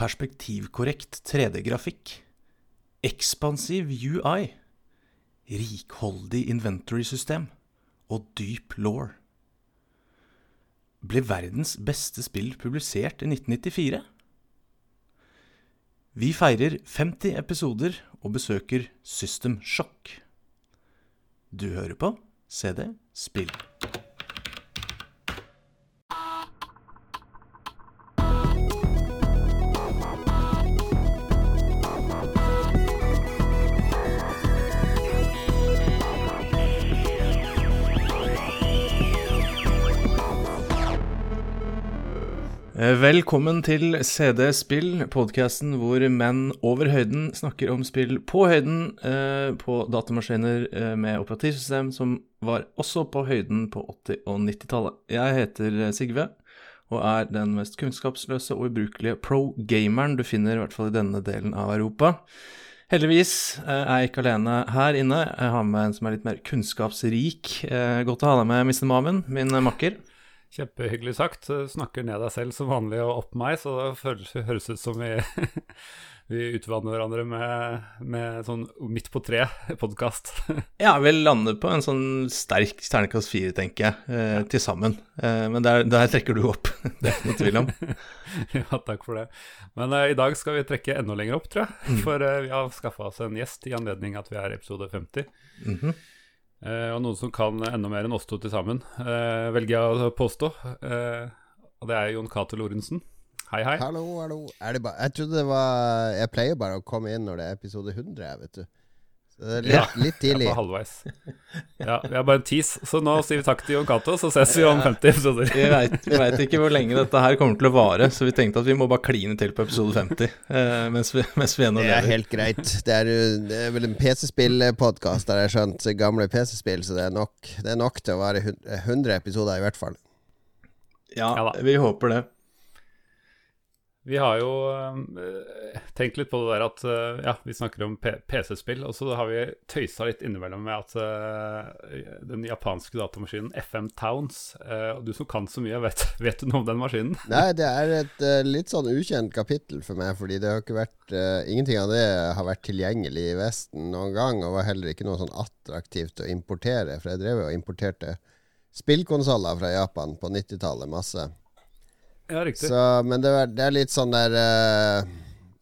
perspektivkorrekt 3D-grafikk, ekspansiv UI, rikholdig inventory-system og dyp law. Ble verdens beste spill publisert i 1994? Vi feirer 50 episoder og besøker System Shock. Du hører på CD Spill. Velkommen til CD Spill, podkasten hvor menn over høyden snakker om spill på høyden eh, på datamaskiner eh, med operativsystem som var også på høyden på 80- og 90-tallet. Jeg heter eh, Sigve og er den mest kunnskapsløse og ubrukelige pro-gameren du finner, i hvert fall i denne delen av Europa. Heldigvis eh, er jeg ikke alene her inne. Jeg har med en som er litt mer kunnskapsrik. Eh, Godt å ha deg med, Mr. Mamen, min eh, makker. Kjempehyggelig sagt. Snakker ned deg selv som vanlig og opp meg, så det høres ut som vi, vi utvanner hverandre med, med sånn midt på tre-podkast. Ja, vi lander på en sånn sterk ternekast fire, tenker jeg, eh, til sammen. Eh, men der, der trekker du opp, det er ikke noe tvil om. ja, takk for det. Men eh, i dag skal vi trekke enda lenger opp, tror jeg. Mm. For eh, vi har skaffa oss en gjest i anledning at vi er episode 50. Mhm. Eh, og noen som kan enda mer enn oss to til sammen, eh, velger jeg å påstå. Eh, og det er Jon Cato Lorentzen. Hei, hei. Hallo, hallo. Jeg trodde det var Jeg pleier bare å komme inn når det er episode 100, jeg, vet du. Litt, Ja, litt tidlig. Halvveis. Ja, vi er bare en tis, så nå sier vi takk til Jon Cato, så ses vi om 50 episoder. Vi vet, ikke hvor lenge dette her kommer til å vare, så vi tenkte at vi må bare kline til på episode 50 eh, mens, vi, mens vi ennå Det er helt greit. Det er, det er vel en PC-spill-podkast, har jeg skjønt. Gamle PC-spill, så det er, nok, det er nok til å være 100 episoder, i hvert fall. Ja, Ja da. vi håper det. Vi har jo eh, tenkt litt på det der at eh, ja, vi snakker om PC-spill, og så har vi tøysa litt innimellom med at eh, den japanske datamaskinen FM Towns Og du som kan så mye, vet, vet du noe om den maskinen? Nei, det er et litt sånn ukjent kapittel for meg, fordi det har ikke vært Ingenting av det har vært tilgjengelig i Vesten noen gang, og var heller ikke noe sånn attraktivt å importere, for jeg drev jo og importerte spillkonsoller fra Japan på 90-tallet, masse. Ja, riktig. Så, men det er, det er litt sånn der uh,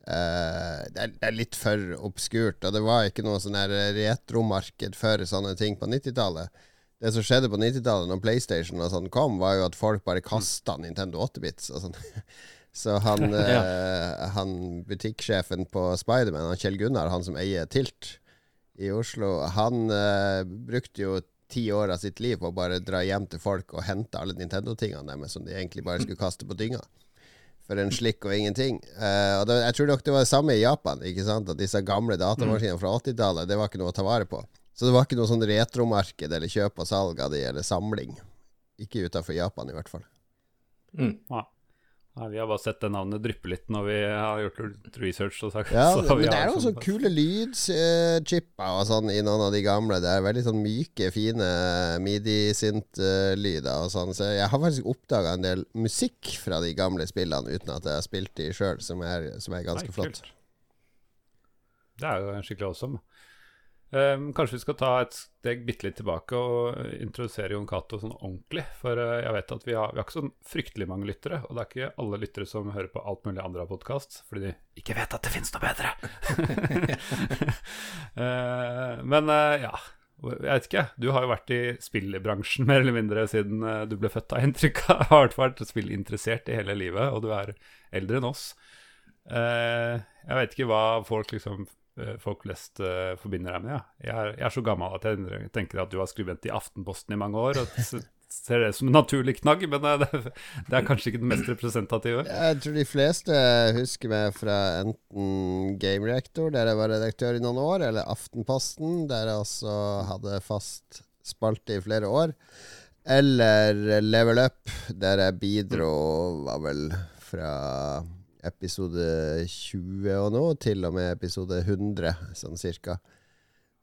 uh, det, er, det er litt for obskurt, og det var ikke noe sånn der retromarked for sånne ting på 90-tallet. Det som skjedde på 90-tallet, når PlayStation og sånn kom, var jo at folk bare kasta Nintendo 8-bits og sånn. Så han, eh, han butikksjefen på Spiderman, han Kjell Gunnar, han som eier Tilt i Oslo, han uh, brukte jo ti år av sitt liv på å bare dra hjem til folk og hente alle Nintendo-tingene deres som de egentlig bare skulle kaste på dynga. For en slikk og ingenting. Uh, og det, jeg tror nok det var det samme i Japan. ikke sant? At disse gamle datamaskinene fra 80-tallet, det var ikke noe å ta vare på. Så det var ikke noe sånn retromarked eller kjøp og salg av de, eller samling. Ikke utafor Japan, i hvert fall. Mm. Ja. Nei, vi har bare sett det navnet dryppe litt når vi har gjort research. Og sagt, Ja, men det er jo sånn- kule lydchipper og sånn i noen av de gamle. Det er veldig sånn myke, fine midi-sint-lyder og sånn. Så jeg har faktisk oppdaga en del musikk fra de gamle spillene uten at jeg har spilt de sjøl, som, som er ganske Nei, flott. kult. Det er jo skikkelig awesome. Um, kanskje vi skal ta et steg bitte litt tilbake og introdusere Jon Cato sånn ordentlig. For uh, jeg vet at vi har, vi har ikke sånn fryktelig mange lyttere, og det er ikke alle lyttere som hører på alt mulig andre av podkast, fordi de ikke vet at det finnes noe bedre. Uh, men uh, ja, jeg vet ikke. Du har jo vært i spillbransjen mer eller mindre siden du ble født, av inntrykk av. Har vært spillinteressert i hele livet, og du er eldre enn oss. Jeg vet ikke hva folk liksom Folk flest uh, forbinder deg med. Ja. Jeg, er, jeg er så gammel at jeg tenker at du har skrevet i Aftenposten i mange år. Og ser det som en naturlig knagg, men eh, det, det er kanskje ikke den mest representative. Jeg tror de fleste husker meg fra enten Game Reactor, der jeg var redaktør i noen år, eller Aftenposten, der jeg også hadde fast spalte i flere år. Eller Level Up, der jeg bidro, var vel fra episode 20 og nå, til og med episode 100, sånn cirka.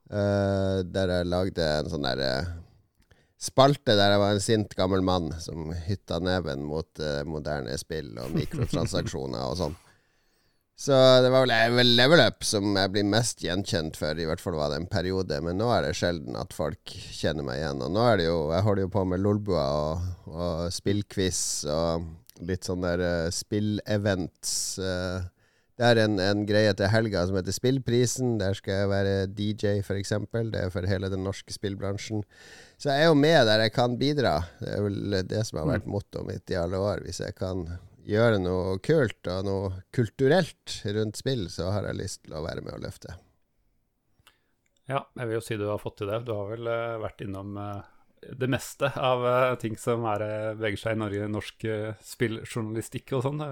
Uh, der jeg lagde en sånn derre spalte der jeg var en sint gammel mann som hytta neven mot uh, moderne spill og mikrotransaksjoner og sånn. Så det var vel Level Up som jeg blir mest gjenkjent for, i hvert fall var det en periode. Men nå er det sjelden at folk kjenner meg igjen. Og nå er det jo Jeg holder jo på med Lolbua og, og spillquiz og litt sånn der uh, spillevents. Uh, det er en, en, greie til helga som heter Spillprisen. Der skal jeg være DJ, f.eks. Det er for hele den norske spillbransjen. Så jeg er jo med der jeg kan bidra. Det er vel det som har vært mm. mottoet mitt i alle år. Hvis jeg kan gjøre noe kult og noe kulturelt rundt spill, så har jeg lyst til å være med og løfte. Ja, jeg vil jo si du har fått til det. Du har vel uh, vært innom det meste av uh, ting som er, beveger seg i Norge, norsk spilljournalistikk og sånn,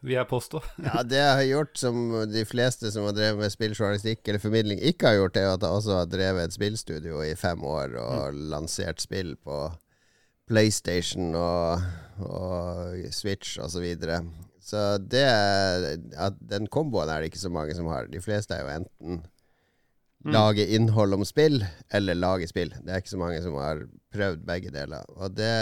vil jeg påstå. ja, det jeg har gjort som de fleste som har drevet med spilljournalistikk eller formidling, ikke har gjort, er at jeg også har drevet et spillstudio i fem år og mm. lansert spill på PlayStation og, og Switch osv. Så, videre. så det at Den komboen er det ikke så mange som har. De fleste er jo enten mm. lage innhold om spill eller lage spill. Det er ikke så mange som har prøvd begge deler. Og det,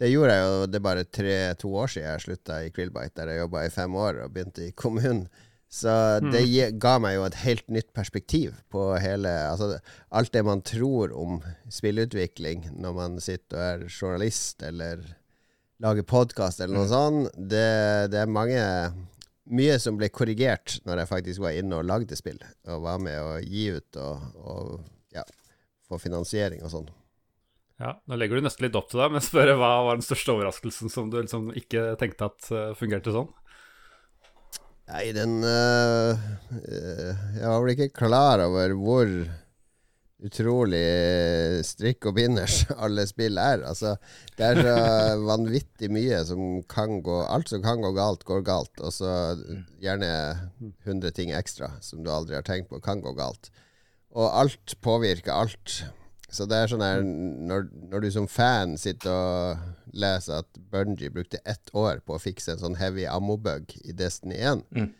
det gjorde jeg jo Det er bare tre-to år siden jeg slutta i Krillbite, der jeg jobba i fem år og begynte i kommunen. Så det mm. ga meg jo et helt nytt perspektiv på hele Altså alt det man tror om spillutvikling når man sitter og er journalist eller lager podkast eller noe mm. sånt. Det, det, er mange Mye som ble korrigert når jeg faktisk var inne og lagde spill, og var med å gi ut og, og ja, få finansiering og sånn. Ja, Nå legger du nesten litt opp til deg, men spør hva var den største overraskelsen som du liksom ikke tenkte at uh, fungerte sånn? Nei, den uh, Jeg var vel ikke klar over hvor utrolig strikk og binders alle spill er. Altså, det er så vanvittig mye som kan gå Alt som kan gå galt, går galt. Og så gjerne 100 ting ekstra som du aldri har tenkt på kan gå galt. Og alt påvirker alt. Så det er sånn her når, når, du som fan sitter og leser at Bungie brukte ett år på å fikse en sånn heavy ammo-bug i Destiny 1 mm.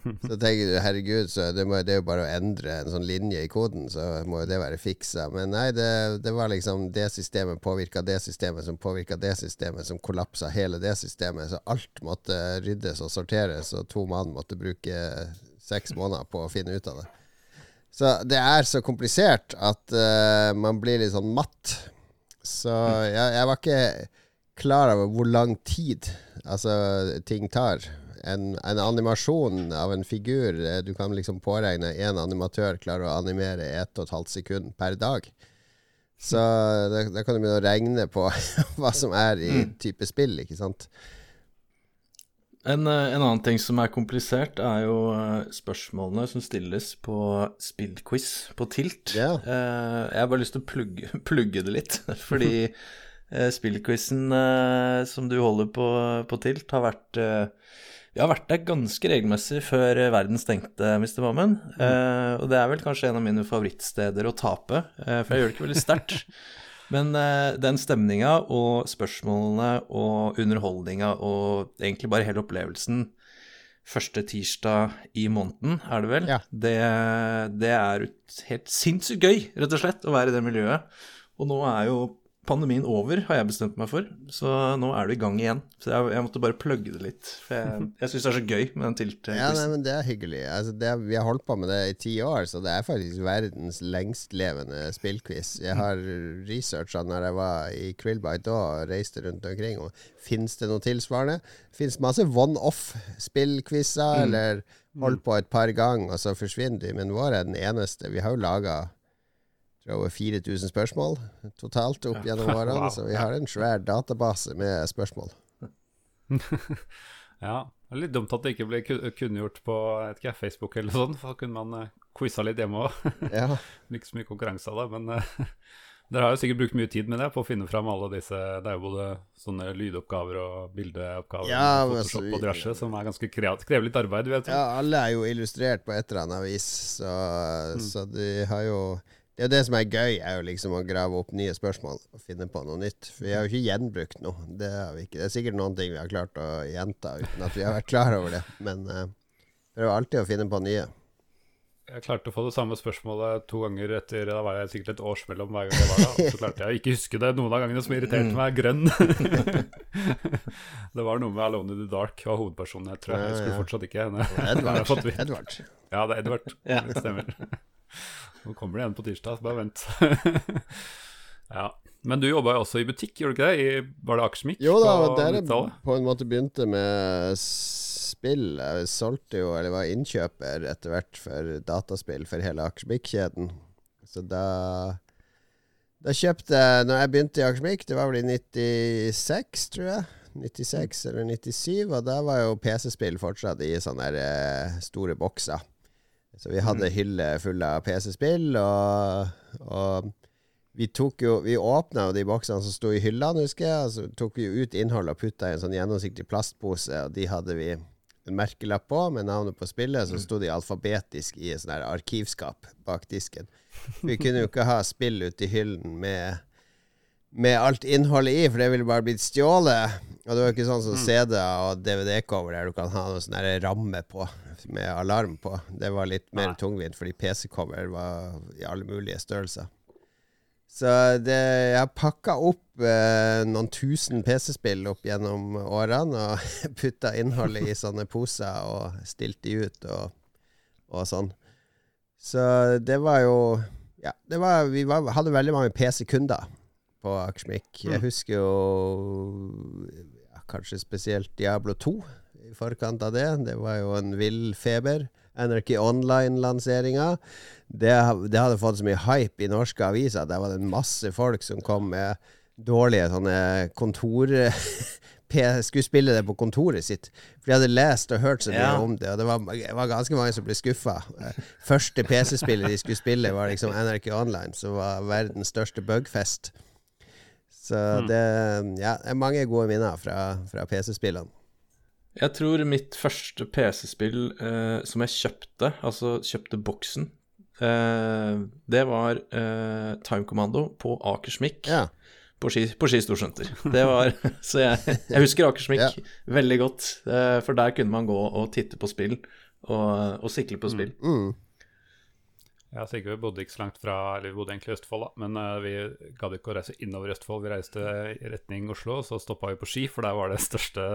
Så tenker du herregud, så det, må, det, er jo bare å endre en sånn linje i koden, så må jo det være fiksa. Men nei, det, det var liksom det systemet påvirka det systemet som påvirka det systemet, som kollapsa hele det systemet. Så alt måtte ryddes og sorteres, og to mann måtte bruke seks måneder på å finne ut av det. Så det er så komplisert at uh, man blir litt sånn matt. Så jeg, jeg, var ikke klar over hvor lang tid altså, ting tar. En, en, animasjon av en figur eh, Du kan liksom påregne én animatør klarer å animere ett og et halvt sekund per dag. Så da kan du begynne å regne på hva som er i mm. type spill, ikke sant. En, eh, en, annen ting som er komplisert, er jo eh, spørsmålene som stilles på spillquiz på Tilt. Yeah. jeg har bare lyst til å plugge, plugge det litt, fordi spillquizen som du holder på, på Tilt, har vært vi har vært der ganske regelmessig før verden stengte, Mr. Mammen. Mm. og det er vel kanskje en av mine favorittsteder å tape, for jeg gjør det ikke veldig sterkt. Men uh, den stemninga og spørsmålene og underholdninga og egentlig bare hele opplevelsen første tirsdag i måneden, er det vel, ja. det, det, er helt sinnssykt gøy, rett og slett, å være i det miljøet. Og nå er jo pandemien over, har jeg bestemt meg for. Så nå er du i gang igjen. Så jeg, jeg måtte bare plugge det litt. For jeg, jeg syns det er så gøy med den tiltquizen. Ja, nei, men det er hyggelig. Altså, det, vi har holdt på med det i ti år, så det er faktisk verdens lengstlevende spillquiz. Jeg har researcha når jeg var i Krillbite og reiste rundt omkring. Og Fins det noe tilsvarende? Fins masse one-off-spillquizer, mm. eller holdt på et par ganger, og så forsvinner de. Men vår er den eneste. Vi har jo laga tror over 4000 spørsmål totalt opp gjennom årene. Wow. Så vi har en svær database med spørsmål. ja. Det er litt dumt at det ikke ble kunngjort på ikke, Facebook eller sånn, for da kunne man uh, quiza litt hjemme òg. ja. ikke så mye konkurranse av det, men uh, dere har jo sikkert brukt mye tid med det på å finne fram alle disse Det er jo både sånne lydoppgaver og bildeoppgaver ja, og Photoshop altså, og diverse som er ganske kreativt. Krever litt arbeid, vet du. Ja, alle er jo illustrert på et eller annet vis, så, mm. så de har jo det er jo det som er gøy, er jo liksom å grave opp nye spørsmål og finne på noe nytt. For vi har jo ikke gjenbrukt noe. Det, det er sikkert noen ting vi har klart å gjenta uten at vi har vært klar over det. Men uh, prøver alltid å finne på nye. jeg klarte å få det samme spørsmålet to ganger etter Da var jeg sikkert et års mellom hver gang jeg var da. Så klarte jeg å ikke huske det noen av gangene som irriterte meg grønn. det var noe med Alone in the Dark var hovedpersonen, jeg tror jeg. Jeg husker fortsatt ikke henne. Edvard. Ja, det er Edvard. Ja. Det stemmer. Nå kommer det en på tirsdag, så bare vent. ja. Men du jobba jo også i butikk, gjorde du ikke det? I, var det Akersmik? Jo da, på der jeg på en måte begynte med spill. Jeg solgte jo, eller var innkjøper etter hvert for dataspill for hele Akersmik-kjeden. Så da Da kjøpte jeg Når jeg begynte i Akersmik, det var vel i 96, tror jeg. 96 eller 97, og da var jo PC-spill fortsatt i sånne eh, store bokser. Så vi hadde hylle fulle av PC-spill, og, og vi tok jo Vi åpna jo de boksene som sto i hyllene, husker jeg. Og så tok vi ut innholdet og putta i en sånn gjennomsiktig plastpose, og de hadde vi en merkelapp på med navnet på spillet. Så sto de alfabetisk i et arkivskap bak disken. Vi kunne jo ikke ha spill ute i hyllen med med alt innholdet i, for det ville bare blitt stjålet. Og det var jo ikke sånn som CD-er og DVD-cover der du kan ha noe sånn ramme på med alarm på. Det var litt mer tungvint, fordi PC-cover var i alle mulige størrelser. Så det, jeg har pakka opp eh, noen tusen PC-spill opp gjennom årene og putta innholdet i sånne poser og stilt de ut og, og sånn. Så det var jo Ja, det var, vi var, hadde veldig mange PC-kunder på Akersmik. Jeg husker jo ja, kanskje spesielt Diablo 2 i forkant av det. Det var jo en vill feber. NRK Online-lanseringa. Det, det hadde fått så mye hype i norske aviser. Der var det masse folk som kom med dårlige sånne kontor... Skulle spille det på kontoret sitt. For de hadde lest og hørt så mye Ja. om det, og det var, det var ganske mange som ble skuffa. Første PC-spillet de skulle spille, var liksom NRK Online, som var verdens største bugfest. Så det Ja, er mange gode minner fra, fra PC-spillene. Jeg tror mitt første PC-spill eh, som jeg kjøpte, altså kjøpte boksen, eh, det var eh, Time Commando på Akersmik Ja. på Ski, på Ski Storsenter. Det var Så jeg, jeg husker Akersmik Ja. veldig godt, eh, for der kunne man gå og titte på spill og, og sikle på spill. Mm. Ja, Sigurd bodde ikke så langt fra Eller vi bodde egentlig i Østfold, da. Men uh, vi gadd ikke å reise innover Østfold. Vi reiste i retning Oslo, og så stoppa vi på Ski, for der var det største,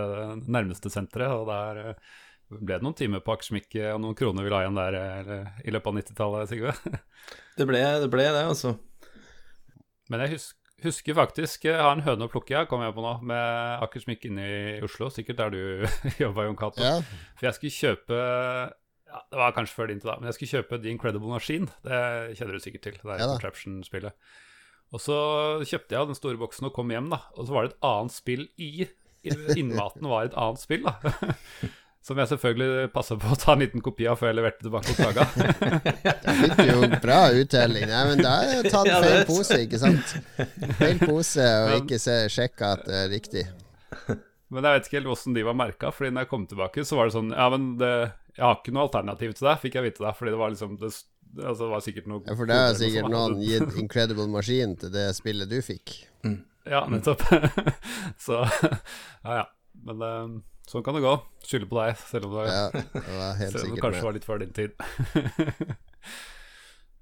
nærmeste senteret. Og der uh, ble det noen timer på Akersmikke og noen kroner vi la igjen der eller, i løpet av 90-tallet, Sigurd. Det ble det, ble det altså. Men jeg husker husker faktisk Jeg har en høne å plukke, jeg, kom jeg på nå, med Akersmikke inne i Oslo. Sikkert der du jobba, Jon Cato. ja. For jeg skulle kjøpe ja, Det var kanskje før din tid, da, men jeg skulle kjøpe The Incredible Machine. Det kjenner du sikkert til. Det er Ja. Contraption-spillet. Og så kjøpte jeg den store boksen og kom hjem, da. Og så var det et annet spill i. i- Innmaten var et annet spill, da. Som jeg selvfølgelig passa på å ta en liten kopi av før jeg leverte tilbake hos Saga. det fikk jo bra uttelling. Nei, men da har jeg tatt feil pose, ikke sant? Feil pose, og ikke se, sjekke at det er riktig. Men jeg vet ikke helt åssen de var merka, Fordi når jeg kom tilbake, så var det sånn Ja, men det, jeg har ikke noe alternativ til deg, fikk jeg vite da. Fordi det var liksom Det, altså, det var sikkert noe Ja, for det koder sikkert noen hadde- gitt Incredible Machine til det spillet du fikk. Ja, nettopp. så ja, ja. Men eh, sånn kan det gå. Skylder på deg, selv om det, Ja, det selv om det kanskje med. var litt før din tid.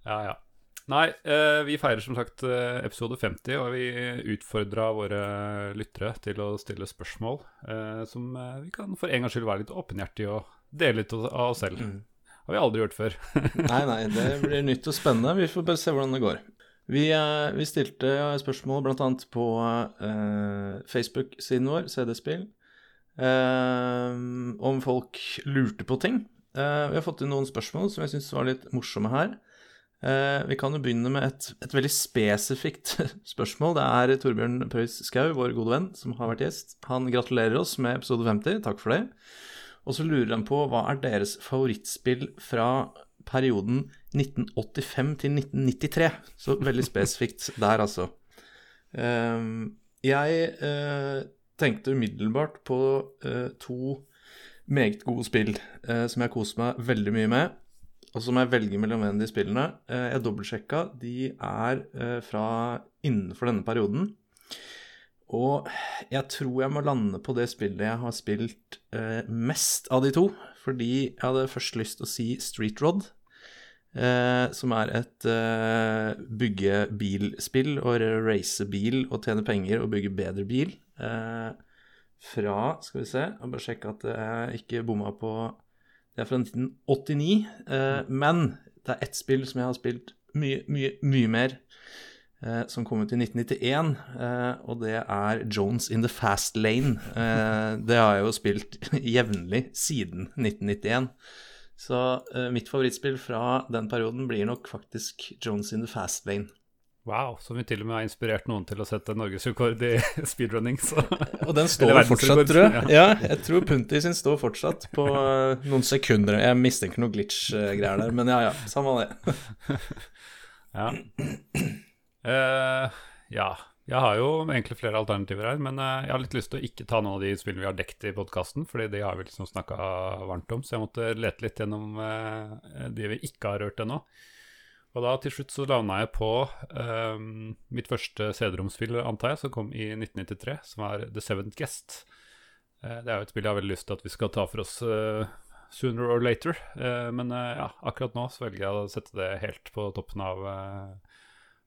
ja, ja. Nei, eh, vi feirer som sagt eh, episode 50, og vi utfordra våre lyttere til å stille spørsmål eh, som vi kan for en gangs skyld være litt åpenhjertige og dele litt av oss selv. Har vi aldri gjort før. Nei, nei, det blir nytt og spennende. Vi får bare se hvordan det går. Vi, eh, vi stilte spørsmål bl.a. på eh, Facebook-siden vår, CD-spill, eh, om folk lurte på ting. Eh, vi har fått inn noen spørsmål som jeg syns var litt morsomme her. Eh, vi kan jo begynne med et, et veldig spesifikt spørsmål. Det er Torbjørn Preus Skau, vår gode venn, som har vært gjest. Han gratulerer oss med episode 50. Takk for det. Og så lurer han på hva er deres favorittspill fra perioden 1985 til 1993. Så veldig spesifikt der, altså. Ehm, jeg eh, tenkte umiddelbart på eh, to meget gode spill eh, som jeg koser meg veldig mye med. Og så må jeg velge mellom hvem de spillene. Jeg dobbeltsjekka. De er fra innenfor denne perioden. Og jeg tror jeg må lande på det spillet jeg har spilt eh, mest av de to. Fordi jeg hadde først lyst til å si Street Rod. eh, som er et eh, bygge og race bil og tjene penger og bygge bedre bil. Eh, fra Skal vi se, jeg bare sjekke at jeg ikke bomma på Det er fra 1989. Eh, men det er ett spill som jeg har spilt mye, mye, mye mer. Eh, som kom ut i 1991, eh, og det er Jones in the Fast Lane. Eh, det har jeg jo spilt jevnlig siden 1991. Så eh, mitt favorittspill fra den perioden blir nok faktisk Jones in the Fast Lane. Wow, som vi til og med har inspirert noen til å sette norgesrekord i speedrunning. Så. Og den står fortsatt, tror jeg. ja. Jeg tror Punti sin står fortsatt på eh, noen sekunder. Jeg mistenker noen glitch-greier der, men ja ja, samme det. Ja. Eh, ja. Jeg har jo egentlig flere alternativer her, men eh, jeg har litt lyst til å ikke ta noen av de spillene vi har dekket i podkasten, fordi de har vi liksom snakka varmt om, så jeg måtte lete litt gjennom eh, de vi ikke har rørt ennå. Og da til slutt så landa jeg på um, mitt første CD-romspill, antar jeg, som kom i 1993, som er The Seventh Guest. Det er jo et spill jeg har veldig lyst til at vi skal ta for oss uh, sooner or later. uh, men uh, ja, akkurat nå så velger jeg å sette det helt på toppen av, eh,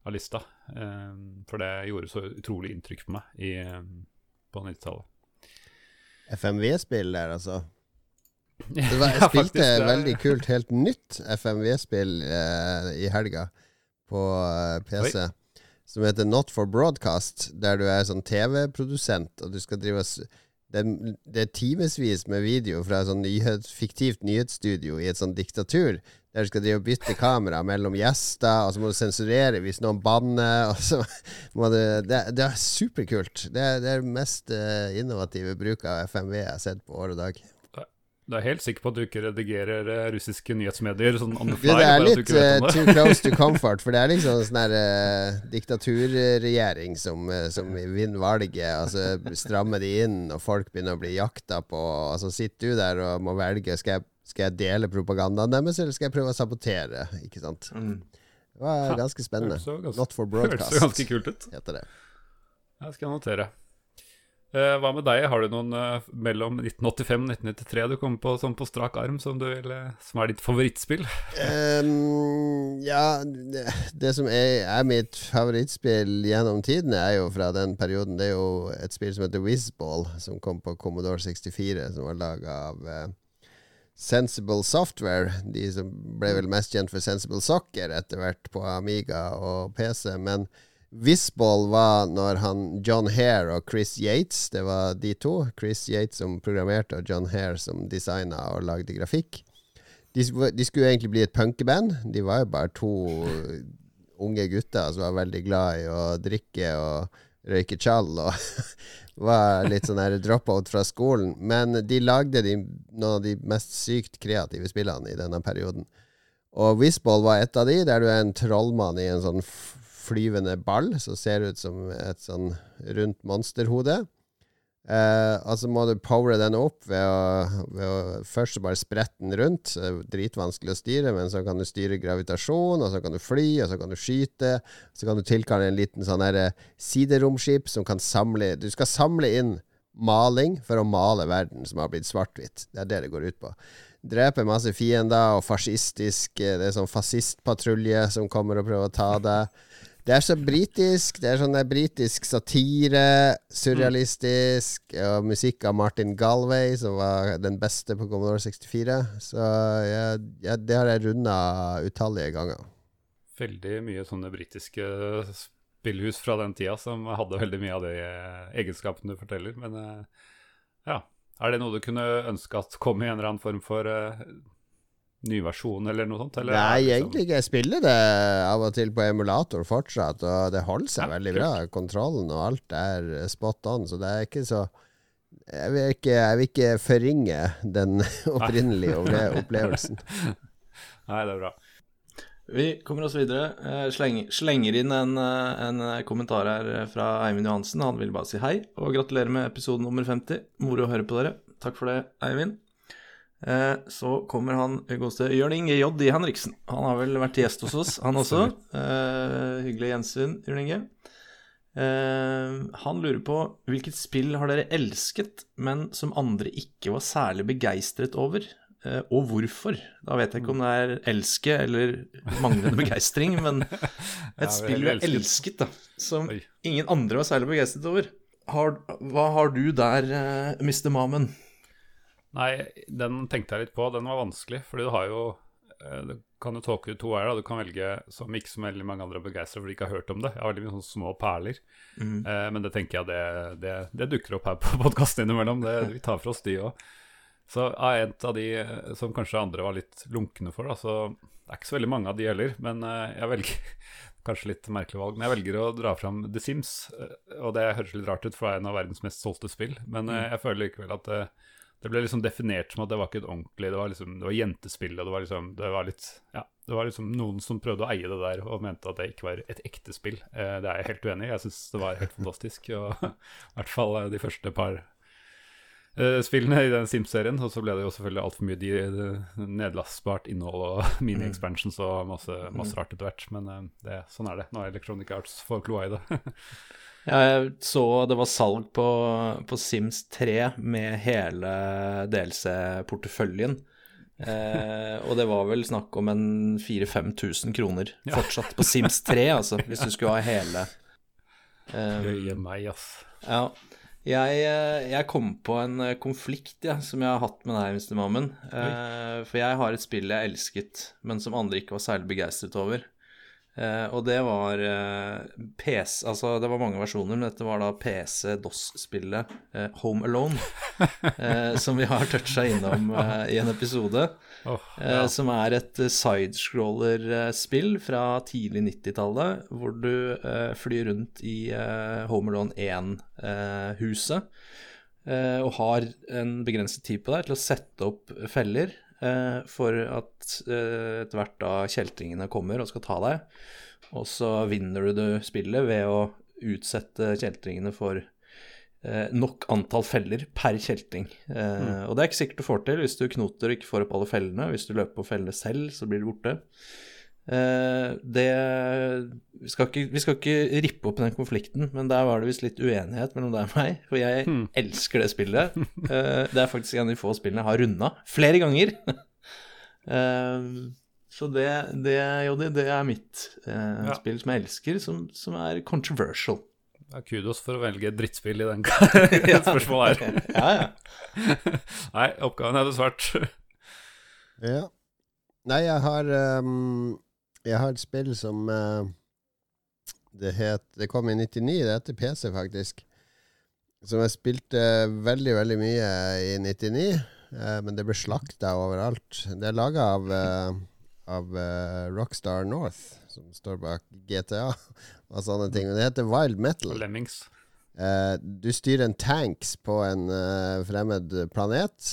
av lista. Eh, for det gjorde så utrolig inntrykk på meg i, eh, på 90-tallet. FMV-spill der, altså. Det var, jeg spilte ja, veldig kult, helt nytt FMV-spill eh, i helga på eh, PC. Som heter Not for Broadcast, der du er sånn TV-produsent, og du skal drive og det, det er timevis med video fra et sånn nyhet, fiktivt nyhetsstudio i et sånt diktatur. Der du skal og bytte kamera mellom gjester, og så må du sensurere hvis noen banner. Du, det, det er superkult. Det det er den mest eh, innovative bruk av FMV jeg har sett på år og dag. Du er helt sikker på at du ikke redigerer eh, russiske nyhetsmedier sånn on the Det, fly? det er bare at du litt ikke vet om det? too close to comfort, for det er liksom en sånn eh, diktaturregjering som, som vinner valget. Altså strammer de inn, og folk begynner å bli jakta på. Altså så sitter du der og må velge skal jeg, skal jeg dele propagandaen deres, eller skal jeg prøve å sabotere. Ikke sant? Mm. Det var ganske spennende. Hørtes ganske- Not for Hørtes broadcast, jo ganske kult ut. heter det. Jeg skal notere. Eh, hva med deg? Har du noen eh, mellom 1985 og 1993 du kommer på sånn på strak arm, som, vil, eh, som er ditt favorittspill? Um, ja, det, det som er, er mitt favorittspill gjennom tidene, er jo fra den perioden. Det er jo et spill som heter Whizball, som kom på Commodore 64, som var laga av uh, Sensible Software. De som ble vel mest kjent for Sensible Soccer etter hvert på Amiga og PC. Men Whizball var når han John Hare og Chris Yates, det var de to. Chris Yates som programmerte, og John Hare som designa og lagde grafikk. De, de skulle egentlig bli et punkeband. De var jo bare to unge gutter som var veldig glad i å drikke og røyke tjall og var litt sånn drop-out fra skolen. Men de lagde de, noen av de mest sykt kreative spillene i denne perioden. Og Whizball var et av de, der du er en trollmann i en sånn flyvende ball som ser ut som et sånn rundt monsterhode. Eh, og så må du powere den opp ved å, ved å først bare sprette den rundt. Dritvanskelig å styre, men så kan du styre gravitasjon, og så kan du fly, og så kan du skyte. Så kan du tilkalle en liten sånn eh, sideromskip som kan samle Du skal samle inn maling for å male verden som har blitt svart-hvitt. Det er det det går ut på. Dreper masse fiender og fascistisk eh, Det er sånn fascistpatrulje som kommer og prøver å ta deg. Det er så britisk. Det er sånn der britisk satire, surrealistisk, og musikk av Martin Galway, som var den beste på Commodore 64. Så jeg, jeg, det har jeg runda utallige ganger. Veldig mye sånne britiske spillhus fra den tida som hadde veldig mye av de egenskapene du forteller. Men eh, ja, er det noe du kunne ønske at kom i en eller annen form for eh, ny versjon eller noe sånt? Eller er Nei, egentlig ikke. Jeg spiller det av og til på emulator fortsatt, og det holder seg Ja, veldig bra. Kontrollen og alt er spot on, så det er ikke så Jeg vil ikke, jeg vil ikke forringe den opprinnelige opplevelsen. Nei, det er bra. Vi kommer oss videre. Eh, Sleng, slenger inn en, eh, en kommentar her fra Eivind Johansen. Han vil bare si hei og gratulerer med episode nummer 50. Moro å høre på dere. Takk for det, Eivind. Eh, Så kommer han godeste Jørn Inge J. Henriksen. Han har vel vært gjest hos oss, han også. Eh, hyggelig gjensyn, Jørn Inge. Uh, han lurer på hvilket spill har dere elsket, men som andre ikke var særlig begeistret over? uh, og hvorfor. Da vet jeg ikke om det er elske eller manglende begeistring, men et Ja, spill du har elsket. elsket, da, som Oi. ingen andre var særlig begeistret over. Har, hva har du der, uh, Mr. Mamen? Nei, den tenkte jeg litt på. Den var vanskelig, fordi du har jo eh, Du kan jo tolke det to veier. Du kan velge som ikke så veldig mange andre er begeistra fordi de ikke har hørt om det. Jeg har veldig mye sånne små perler. Mm. Eh, men det tenker jeg det, det, det dukker opp her på podkasten innimellom. Det, vi tar for oss de òg. Så er en av de eh, som kanskje andre var litt lunkne for, da, så det er ikke så veldig mange av de heller. Men eh, jeg velger Kanskje litt merkelig valg, men jeg velger å dra fram The Sims. Og det høres litt rart ut, for det er en av verdens mest solgte spill. Men eh, jeg føler likevel at det, ble liksom definert som at det var ikke et ordentlig Det var liksom, det var jentespill, og det var liksom Det var litt Ja, det var liksom noen som prøvde å eie det der og mente at det ikke var et ekte spill. Eh, det er jeg helt uenig i. Jeg syns det var helt fantastisk. Og i hvert fall eh, de første par spillene i den Sims-serien. Og så ble det jo selvfølgelig altfor mye de, de, nedlastbart innhold og mini-expansions og masse, masse rart etter hvert. Men eh, det, sånn er det. Nå er Electronic Arts for kloa i det. ja, Jeg så det var salg på, på Sims 3 med hele DLC-porteføljen. Eh, og det var vel snakk om en 4000-5000 kroner fortsatt på Sims 3, altså, hvis du skulle ha hele. Um, Jøye meg, ass. ja. Jeg, eh, jeg kom på en eh, konflikt ja, som jeg har hatt med deg, Mr. Mammen. Eh, for jeg har et spill jeg elsket, men som andre ikke var særlig begeistret over. Eh, og det var eh, PC Altså, det var mange versjoner, men dette var da PC-DOS-spillet eh, Home Alone. eh, som vi har toucha innom i en episode. Eh, ja. Som er et eh, sidescroller-spill fra tidlig 90-tallet, hvor du eh, flyr rundt i Home Alone 1-huset. eh, og har en begrenset tid på deg til å sette opp feller for at etter hvert da kjeltringene kommer og skal ta deg. Og så vinner du det spillet ved å utsette kjeltringene for nok antall feller per kjelting. Eh, Og det er ikke sikkert du får til hvis du knoter og ikke får opp alle fellene. Hvis du løper på fellene selv, så blir det borte. Eh, det vi skal, ikke, vi skal ikke rippe opp den konflikten, men der var det visst litt uenighet mellom deg og meg. For jeg elsker det spillet. Eh, det er faktisk en av de få spillene jeg har runda flere ganger. Eh, så det, det, Joddi, det er mitt eh, spill som jeg elsker, som, som er controversial. Ja, kudos for å velge drittspill i den spørsmålet her. ja, ja. Nei, oppgaven er besvart. Ja. Nei, jeg har um, Jeg har et spill som uh, Det het Det kom i 99, det heter PC, faktisk. Som jeg spilte veldig, veldig mye i 99. uh, men det ble slakta overalt. Det er laga av, eh, av uh, Rockstar North, som står bak GTA og sånne ting. Men det heter Wild Metal. Lemmings. Uh, du styrer en tanks på en uh, fremmed planet.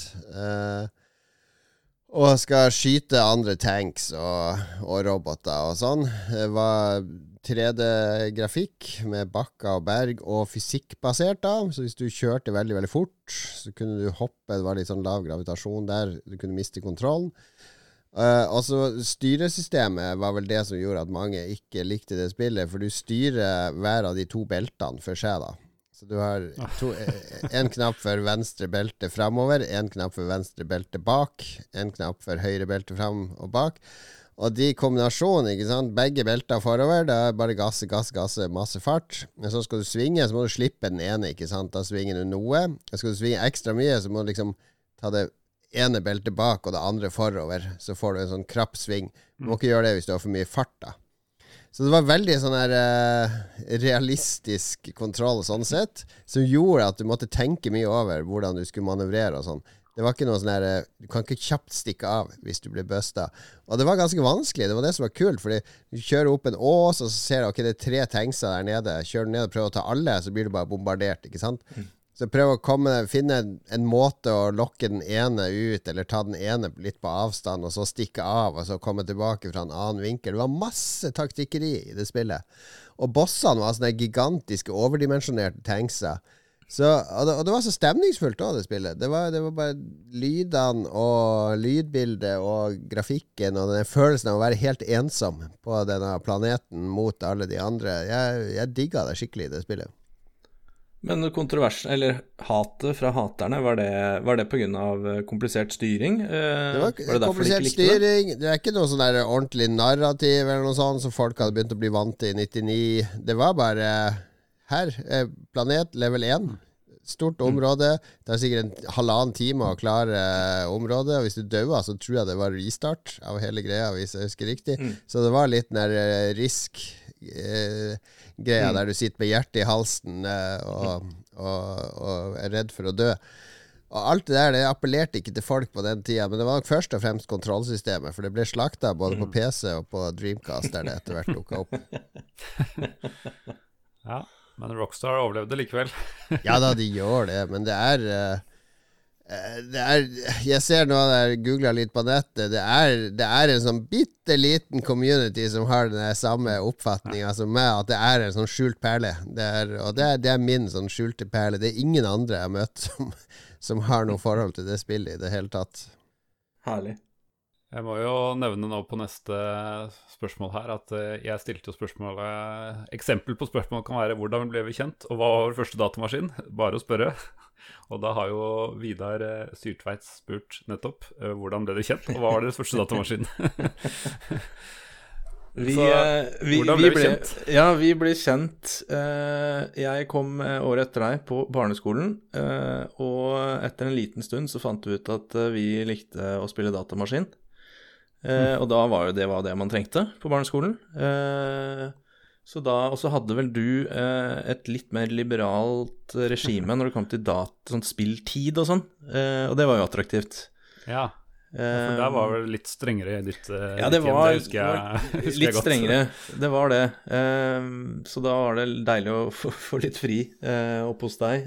og skal skyte andre tanks og, og roboter og sånn. Det var 3D-grafikk med bakker og berg, og fysikkbasert, da. Så hvis du kjørte veldig, veldig fort, så kunne du hoppe. Det var litt sånn lav gravitasjon der. Du kunne miste kontrollen. Uh, altså Styresystemet var vel det som gjorde at mange ikke likte det spillet, for du styrer hver av de to beltene for seg, da. Så du har to, en knapp for venstre belte framover, en knapp for venstre belte bak, en knapp for høyre belte fram og bak. Og de kombinasjonene, ikke sant, begge belter forover, det er bare gasse, gasse, gasse, masse fart. Men så skal du svinge, så må du slippe den ene, ikke sant, da svinger du noe. Og skal du svinge ekstra mye, så må du liksom ta det ene beltet bak og det andre forover, så får du en sånn krapp sving. Du må ikke gjøre det hvis du har for mye fart, da. Så det var veldig sånn her uh, realistisk kontroll sånn sett, som gjorde at du måtte tenke mye over hvordan du skulle manøvrere og sånn. Det var ikke noe sånn her eh, Du kan ikke kjapt stikke av hvis du blir busta. Og det var ganske vanskelig. Det var det som var kult, fordi du kjører opp en ås, og så ser du ok, det er tre tankser der nede. Kjører du ned og prøver å ta alle, så blir du bare bombardert, ikke sant? Så prøv å komme, finne en, en måte å lokke den ene ut, eller ta den ene litt på avstand, og så stikke av, og så komme tilbake fra en annen vinkel. Det var masse taktikkeri i det spillet. Og bossene var sånne gigantiske, overdimensjonerte tankser. Så, og, det, og det var så stemningsfullt òg, det spillet. Det var, det var bare lydene og lydbildet og grafikken og den følelsen av å være helt ensom på denne planeten mot alle de andre. Jeg, jeg digga det skikkelig, det spillet. Men kontroversen, eller hatet fra haterne, var det, var det pga. komplisert styring? Eh, Det var, var det komplisert de likte det? styring. Det er ikke noe sånn der ordentlig narrativ eller noe sånt som folk hadde begynt å bli vant til i 99. Det var bare her. eh, Planet level 1. Stort Mm. område. Det er sikkert en halvannen time å klare eh, området. Og hvis du dauer, så tror jeg det var restart av hele greia, hvis jeg husker riktig. Mm. Så det var litt den der eh, risk-greia Mm. der du sitter med hjertet i halsen eh, og, og, og er redd for å dø. Og alt det der det appellerte ikke til folk på den tida, men det var nok først og fremst kontrollsystemet, for det ble slakta både på PC og på Dreamcast, der det etter hvert dukka opp. Ja, men Rockstar overlevde likevel. Ja da, de gjør det, men det er det er, jeg ser nå der googla litt på nettet, det er, det er en sånn bitte liten community som har den samme oppfatninga som meg, at det er en sånn skjult perle. Det er, og det er, det er min sånn skjulte perle. Det er ingen andre jeg har møtt som, som har noe forhold til det spillet i det hele tatt. Herlig. Jeg må jo nevne nå på neste spørsmål her at eh, jeg stilte jo spørsmålet Eksempel på spørsmål kan være 'Hvordan ble vi kjent?' og 'Hva var vår første datamaskin?' Bare å spørre. Og da har jo Vidar eh, Syrtveit spurt nettopp eh, 'Hvordan ble dere kjent?' og 'Hva var deres første datamaskin?' Vi, Så, vi, hvordan vi ble vi kjent? Ja, vi ble kjent. jeg kom året etter deg på barneskolen, og etter en liten stund så fant vi ut at vi likte å spille datamaskin. Eh, Og da var jo det var det man trengte på barneskolen. Eh, så da, Og så hadde vel du eh, et litt mer liberalt regime når det kom til dat, sånn spilltid og sånn, eh, og det var jo attraktivt. Ja, for der var vel litt strengere i ditt eh, Ja, det ditt hjem, var, husker jeg, var husker jeg litt strengere. Det var det. Eh, så da var det deilig å få, få litt fri eh, oppe hos deg.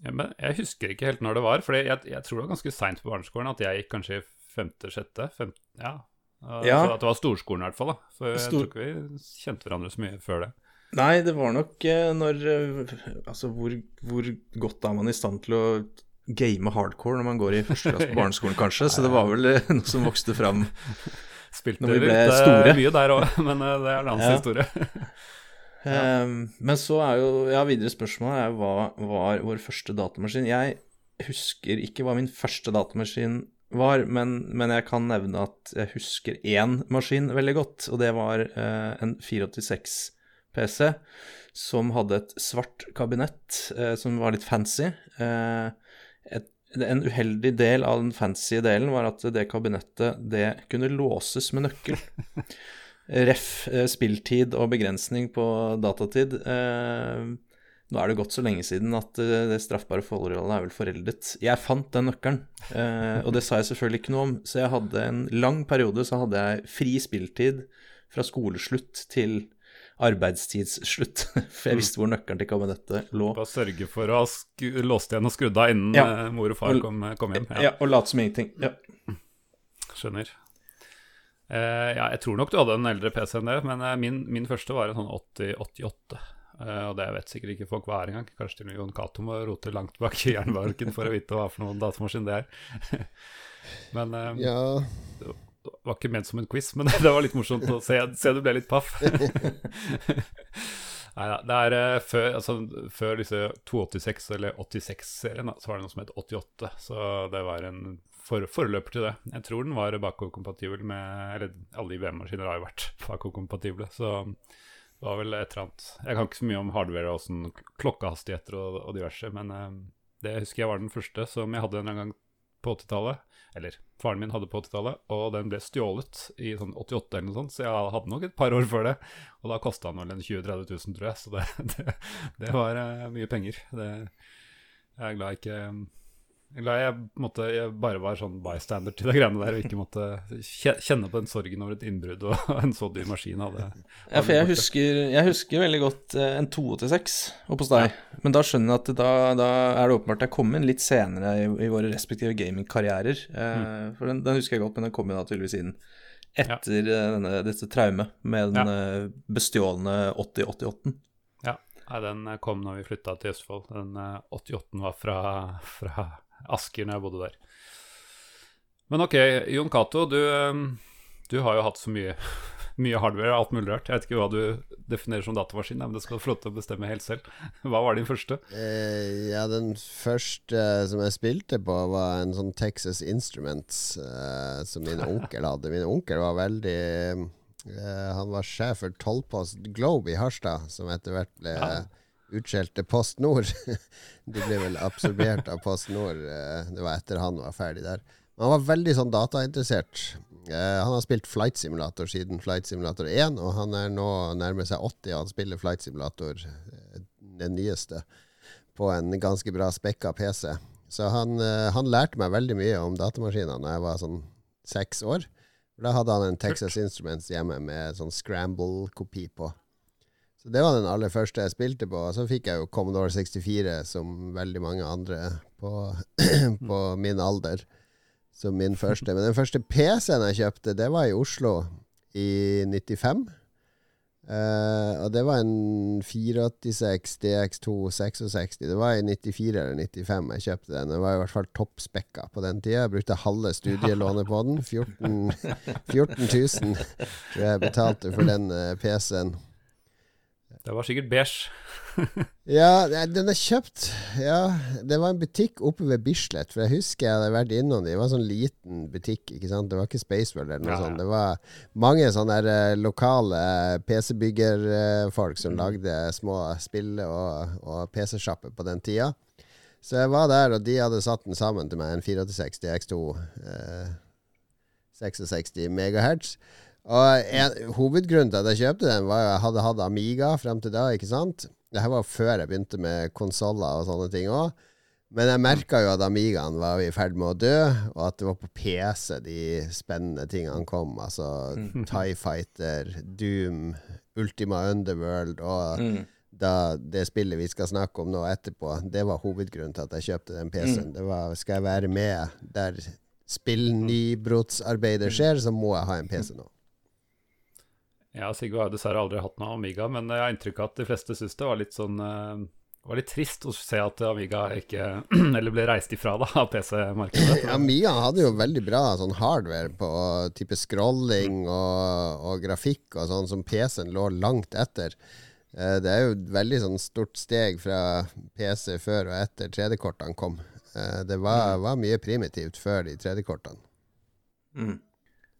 Ja, men jeg husker ikke helt når det var, for jeg, jeg tror det var ganske seint på barneskolen at jeg gikk kanskje i femte, sjette, Fem, ja. Uh, Ja. At det var storskolen i hvert fall, da. For jeg Stor- tror ikke vi kjente hverandre så mye før det. nei, det var nok eh, når eh, Altså, hvor, hvor godt er man i stand til å game hardcore når man går i første klasse på barneskolen, kanskje? Så det var vel eh, noe som vokste fram. Spilte Når vi ble litt, store. mye der òg, men det er en annen Ja. historie. Ehm, men så er jo Ja, videre spørsmål er jo hva var vår første datamaskin? Jeg husker ikke hva min første datamaskin var, men, men jeg kan nevne at jeg husker én maskin veldig godt, og det var eh, en 486 PC som hadde et svart kabinett eh, som var litt fancy. Eh, et, en uheldig del av den fancy delen var at det kabinettet det kunne låses med nøkkel. Ref. eh, spilltid og begrensning på datatid. Eh, nå er det gått så lenge siden at eh, det straffbare forholdet er vel foreldet. Jeg fant den nøkkelen, eh, og det sa jeg selvfølgelig ikke noe om. Så jeg hadde en lang periode så hadde jeg fri spilltid fra skoleslutt til arbeidstidsslutt. For jeg visste hvor nøkkelen til kabinettet lå. Bare sørge for å ha låst igjen og skrudd av innen Ja. eh, mor og far kom, kom hjem. Ja, og late som ingenting. Ja. Skjønner. Eh, ja, jeg tror nok du hadde en eldre PC enn det, men min, min første var en sånn 8088. Eh, og det vet sikkert ikke folk hva er engang. Kanskje til og med Jon Cato må rote langt bak i jernbarken for å vite hva for noen datamaskin det er. men eh, Ja, det var ikke ment som en quiz, men det var litt morsomt å se, se du ble litt paff. Nei da, det er eh, før, altså, før disse 286 eller 86-serien, så var det noe som het 88. Så det var en for, forløper til det. Jeg tror den var bakoverkompatibel med Eller alle IBM-maskiner har jo vært bakoverkompatible, så det var vel et eller annet Jeg kan ikke så mye om hardware og sånn klokkehastigheter og, og diverse, men eh, det husker jeg var den første som jeg hadde en gang på 80-tallet. Eller faren min hadde på 80-tallet, og den ble stjålet i sånn 88 eller noe sånt, så jeg hadde nok et par år før det. Og da kosta den vel en 20 000-30 000, tror jeg, så det, det, det var eh, mye penger. Det, jeg er glad ikke jeg er glad jeg, måtte, jeg bare var sånn bystander til de greiene der, og ikke måtte kjenne på den sorgen over et innbrudd og en så dyr maskin hadde. Ja, for jeg husker, jeg husker veldig godt eh, en 286 oppe hos deg. Men da skjønner jeg at da, da er det åpenbart jeg kom inn litt senere i, i våre respektive gamingkarrierer. Eh, For den, den husker jeg godt, men den kom jo da tydeligvis inn etter ja. denne, dette traumet med den ja. bestjålne 8088-en. Ja, den eh, kom når vi flytta til Østfold. Den eh, 88 var fra, fra Asker når jeg bodde der. Men ok, Jon Cato, du, eh, du har jo hatt så mye, mye hardware og alt mulig rart. Jeg vet ikke hva du definerer som datamaskin, men det skal du få lov til å bestemme helt selv. Hva var din første? Eh, ja, den første som jeg spilte på, var en sånn Texas Instruments eh, som min onkel hadde. Min onkel var veldig eh, Han var sjef for Tollpost Globe i Harstad, som etter hvert ble ja. Utskjelt til Post Nord. De ble vel absorbert av Post Nord. Eh, det var etter han var ferdig der. Men han var veldig sånn datainteressert. Eh, han har spilt Flight Simulator siden Flight Simulator 1, og han er nå nærmer seg 80, og han spiller Flight Simulator, eh, den nyeste, på en ganske bra spekka PC. Så han, han, lærte meg veldig mye om datamaskiner da jeg var sånn seks år. Da hadde han en Texas Instruments hjemme med sånn scramble-kopi på. Så det var den aller første jeg spilte på. Og så fikk jeg jo Commodore 64, som veldig mange andre på, på min alder som min første. Men den første PC-en jeg kjøpte, det var i Oslo i 95. Uh, eh, og det var en 486 DX2 66. Det var i 94 eller 95 jeg kjøpte den. Den var i hvert fall toppspekka på den tida. Jeg brukte halve studielånet på den. 14, 14 000 tror jeg betalte for den uh, PC-en. Det var sikkert beige. ja, den er kjøpt Ja, det var en butikk oppe ved Bislett. For jeg husker jeg hadde vært innom det. Det var en sånn liten butikk. ikke sant? Det var ikke Spaceworld eller noe ja, sånt. Det var mange sånne der, uh, lokale PC-byggerfolk som mm. lagde små spill- og, og PC-sjapper på den tida. Så jeg var der, og de hadde satt den sammen til meg, en 486 X2 eh, 66 megahertz. Og en, Hovedgrunnen til at jeg kjøpte den, var at jeg hadde hatt Amiga frem til da. ikke sant? Dette var før jeg begynte med konsoller og sånne ting òg. Men jeg merka jo at Amigaen var i ferd med å dø, og at det var på PC de spennende tingene kom. Altså mm. Tie Fighter, Doom, Ultima Underworld og mm. da, det spillet vi skal snakke om nå etterpå, det var hovedgrunnen til at jeg kjøpte den PC-en. Mm. Det var skal jeg være med der spillnybrottsarbeidet skjer, så må jeg ha en PC nå. Ja, Sigve har dessverre aldri hatt noe Amiga, men jeg har inntrykk av at de fleste syns det var litt sånn det var litt trist å se at Amiga ikke Eller ble reist ifra da, av PC-markedet. Amiga hadde jo veldig bra sånn hardware på type scrolling og, og grafikk og sånn, som PC-en lå langt etter. Uh, det er jo et veldig sånn stort steg fra PC før og etter 3D-kortene kom. Uh, det var, mm. var, mye primitivt før de 3D-kortene. Mm.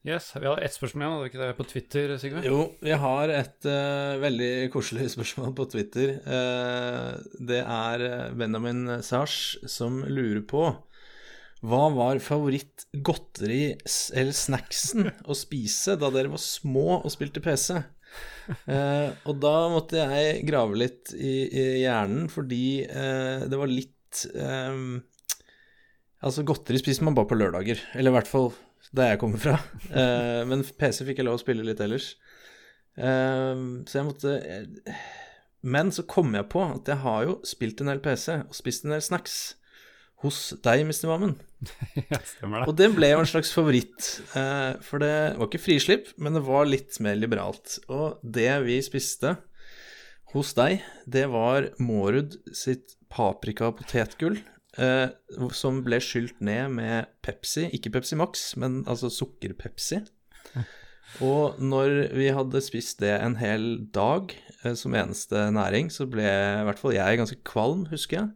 Yes, Vi har ett spørsmål igjen, hadde vi ikke det på Twitter, Sigve? Jo, vi har et uh, veldig koselig spørsmål på Twitter. Uh, det er eh, Benjamin Sars som lurer på hva var favoritt-godteri eller snacksen å spise da dere var små og spilte PC? Uh, og da måtte jeg grave litt i, i hjernen, fordi det var litt Altså, godteri spiser man bare på lørdager. Eller i hvert fall der jeg kommer fra. Uh, men PC fikk jeg lov å spille litt ellers. Uh, så jeg måtte Men så kom jeg på at jeg har jo spilt en del PC og spist en del snacks hos deg, Mr. Mammen. ja, stemmer det. Og det ble jo en slags favoritt. Uh, for det var ikke frislipp, men det var litt mer liberalt. Og det vi spiste hos deg, det var Mårud sitt paprika-potetgull eh, som ble skylt ned med Pepsi, ikke Pepsi Max, men altså sukker-Pepsi. Og når vi hadde spist det en hel dag eh, som eneste næring, så ble i hvert fall jeg ganske kvalm, husker jeg.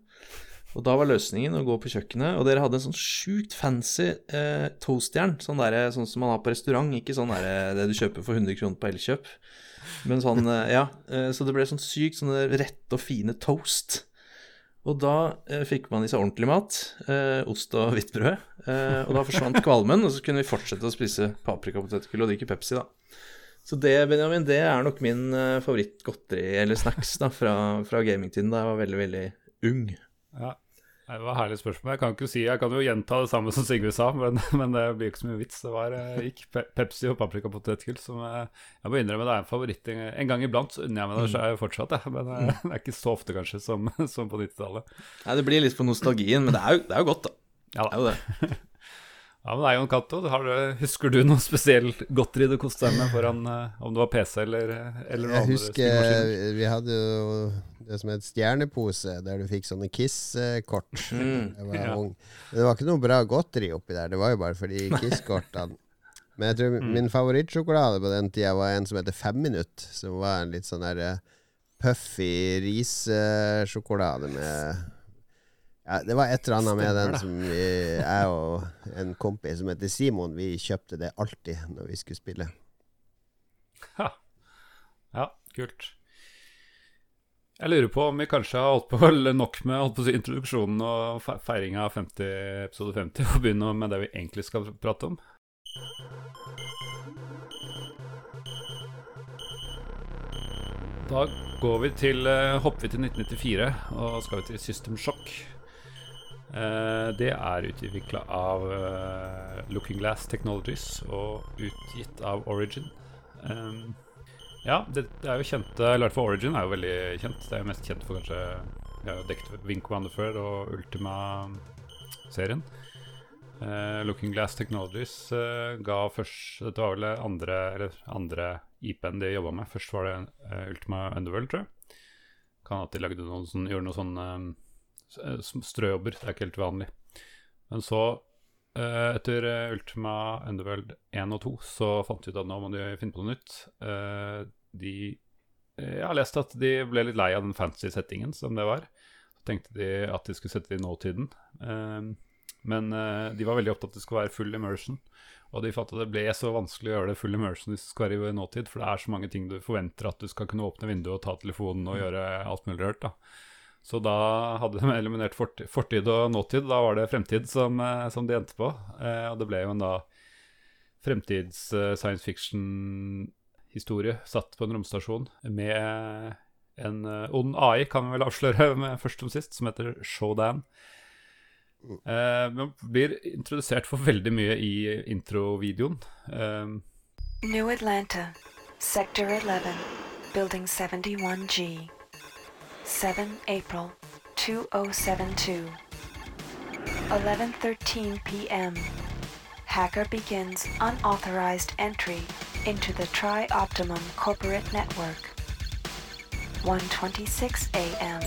Og da var løsningen å gå på kjøkkenet, og dere hadde en sånn sjukt fancy eh, toastjern. Sånn, der, sånn som man har på restaurant, ikke sånn der, eh, det du kjøper for 100 kroner på Elkjøp. Men sånn, eh, ja. Eh, så det ble sånn sykt sånne rette og fine toast. Og da eh, fikk man i seg ordentlig mat. Eh, ost og hvitt brød. Eh, og da forsvant kvalmen, og så kunne vi fortsette å spise paprikapotetgull og drikke Pepsi, da. Så det, Benjamin, det er nok min eh, favorittgodteri, eller snacks, da, fra, fra gamingtiden da jeg var veldig, veldig ung. Ja, det var et herlig spørsmål. Jeg kan ikke si, jeg kan jo gjenta det samme som Sigve sa, men, men, det blir ikke så mye vits. Det var eh, gikk Pepsi og paprikapotetgull som jeg, eh, jeg må innrømme det er en favoritt. En gang iblant så unner jeg meg det så er jeg fortsatt, jeg. Men eh, det er ikke så ofte kanskje som, som på 90-tallet. Nei, det blir litt på nostalgien, men det er jo, det er jo godt, da. Ja, det er jo det. Ja, men Eion Cato, husker du noe spesielt godteri du koste deg med foran om det var PC eller, eller noe annet? Jeg husker vi hadde jo det som het stjernepose, der du fikk sånne Kiss-kort. Mm. Jeg var ja. det var ikke noe bra godteri oppi der. Det var jo bare fordi Kiss-kortene Men jeg tror Mm. min favorittsjokolade på den tida var en som heter Femminutt. Som var en litt sånn der eh, puffy rissjokolade med ja, Det var et eller annet med den som vi, jeg og en kompis som heter Simon, vi kjøpte det alltid når vi skulle spille. Ha. Ja, kult. Jeg lurer på om vi kanskje har holdt på nok med holdt på å si, introduksjonen og fe- feiringa av 50, episode 50, og begynne med det vi egentlig skal prate om. Da går vi til, eh, hopper vi til 1994 og skal vi til System Shock. Eh, det er utvikla av eh, Looking Glass Technologies og utgitt av Origin. Um, ja, det, er jo kjent Eller i hvert Origin er jo veldig kjent. Det er jo mest kjent for kanskje Vi har jo dekket Wing Commander før og Ultima-serien. Eh, Looking Glass Technologies ga først Dette var vel andre, eller andre IP-en de jobba med. Først var det Ultima Underworld, tror jeg. Kan at de lagde noen sånn, gjorde noe sånn eh, s- strøjobber. Det er ikke helt vanlig. Men så Eh, etter eh, Ultima Underworld 1 og 2 så fant de ut at nå må de finne på noe nytt. Eh, de eh, Jeg har lest at de ble litt lei av den fancy settingen som det var. Så tenkte de at de skulle sette det i nåtiden. Eh, men eh, de var veldig opptatt av at det skulle være full immersion. Og de fant at det ble så vanskelig å gjøre det full immersion hvis det skal være i nåtid, for det er så mange ting du forventer at du skal kunne åpne vinduet og ta telefonen og gjøre alt mulig rart. da. Så da hadde de eliminert fortid, og nåtid. Da var det fremtid som, eh, som de endte på. Eh, og det ble jo en da fremtids eh, satt på en romstasjon med en eh, ond AI, kan vi vel avsløre med først som sist, som heter Showdown. Eh, man blir introdusert for veldig mye i introvideoen. Eh, New Atlanta, Sector 11, Building 71G. 7 April 2072. 11:13 p.m. Hacker begins unauthorized entry into the Tri-Optimum corporate network. 1:26 a.m.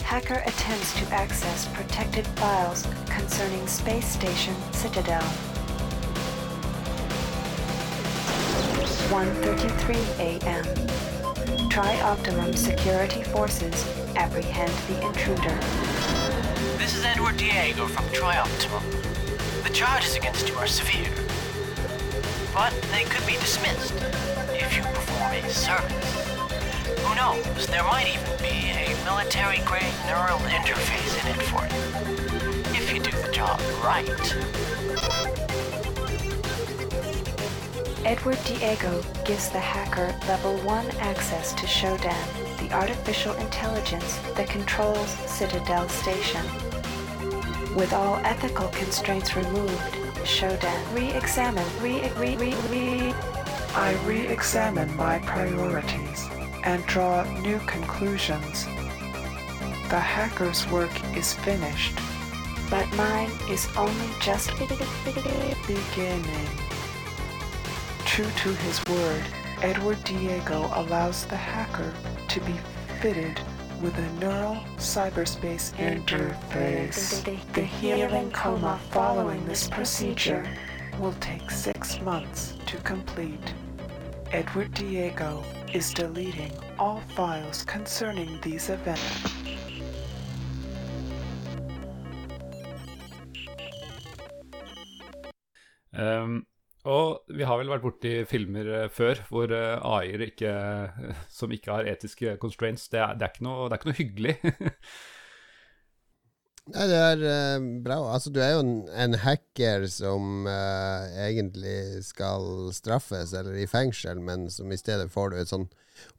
Hacker attempts to access protected files concerning space station Citadel. 1:33 a.m. Tri-Optimum security forces apprehend the intruder. This is Edward Diego from Trioptimum. The charges against you are severe, but they could be dismissed if you perform a service. Who knows, there might even be a military-grade neural interface in it for you, if you do the job right. Edward Diego gives the hacker level 1 access to Shodan, the artificial intelligence that controls Citadel Station. With all ethical constraints removed, Shodan re-examine, re re re re I re examine my priorities and draw new conclusions. The hacker's work is finished, but mine is only just beginning. True to his word, Edward Diego allows the hacker to be fitted with a neural cyberspace interface. The healing coma following this procedure will take six months to complete. Edward Diego is deleting all files concerning these events. Um, og vi har vel vært borti filmer eh, før hvor eh, AI-er som ikke har etiske constraints. Det er, det er, ikke, noe, det er ikke noe hyggelig. Nei, det er uh, bra. Altså, du er jo en, en hacker som uh, egentlig skal straffes eller i fengsel, men som i stedet får du et sånn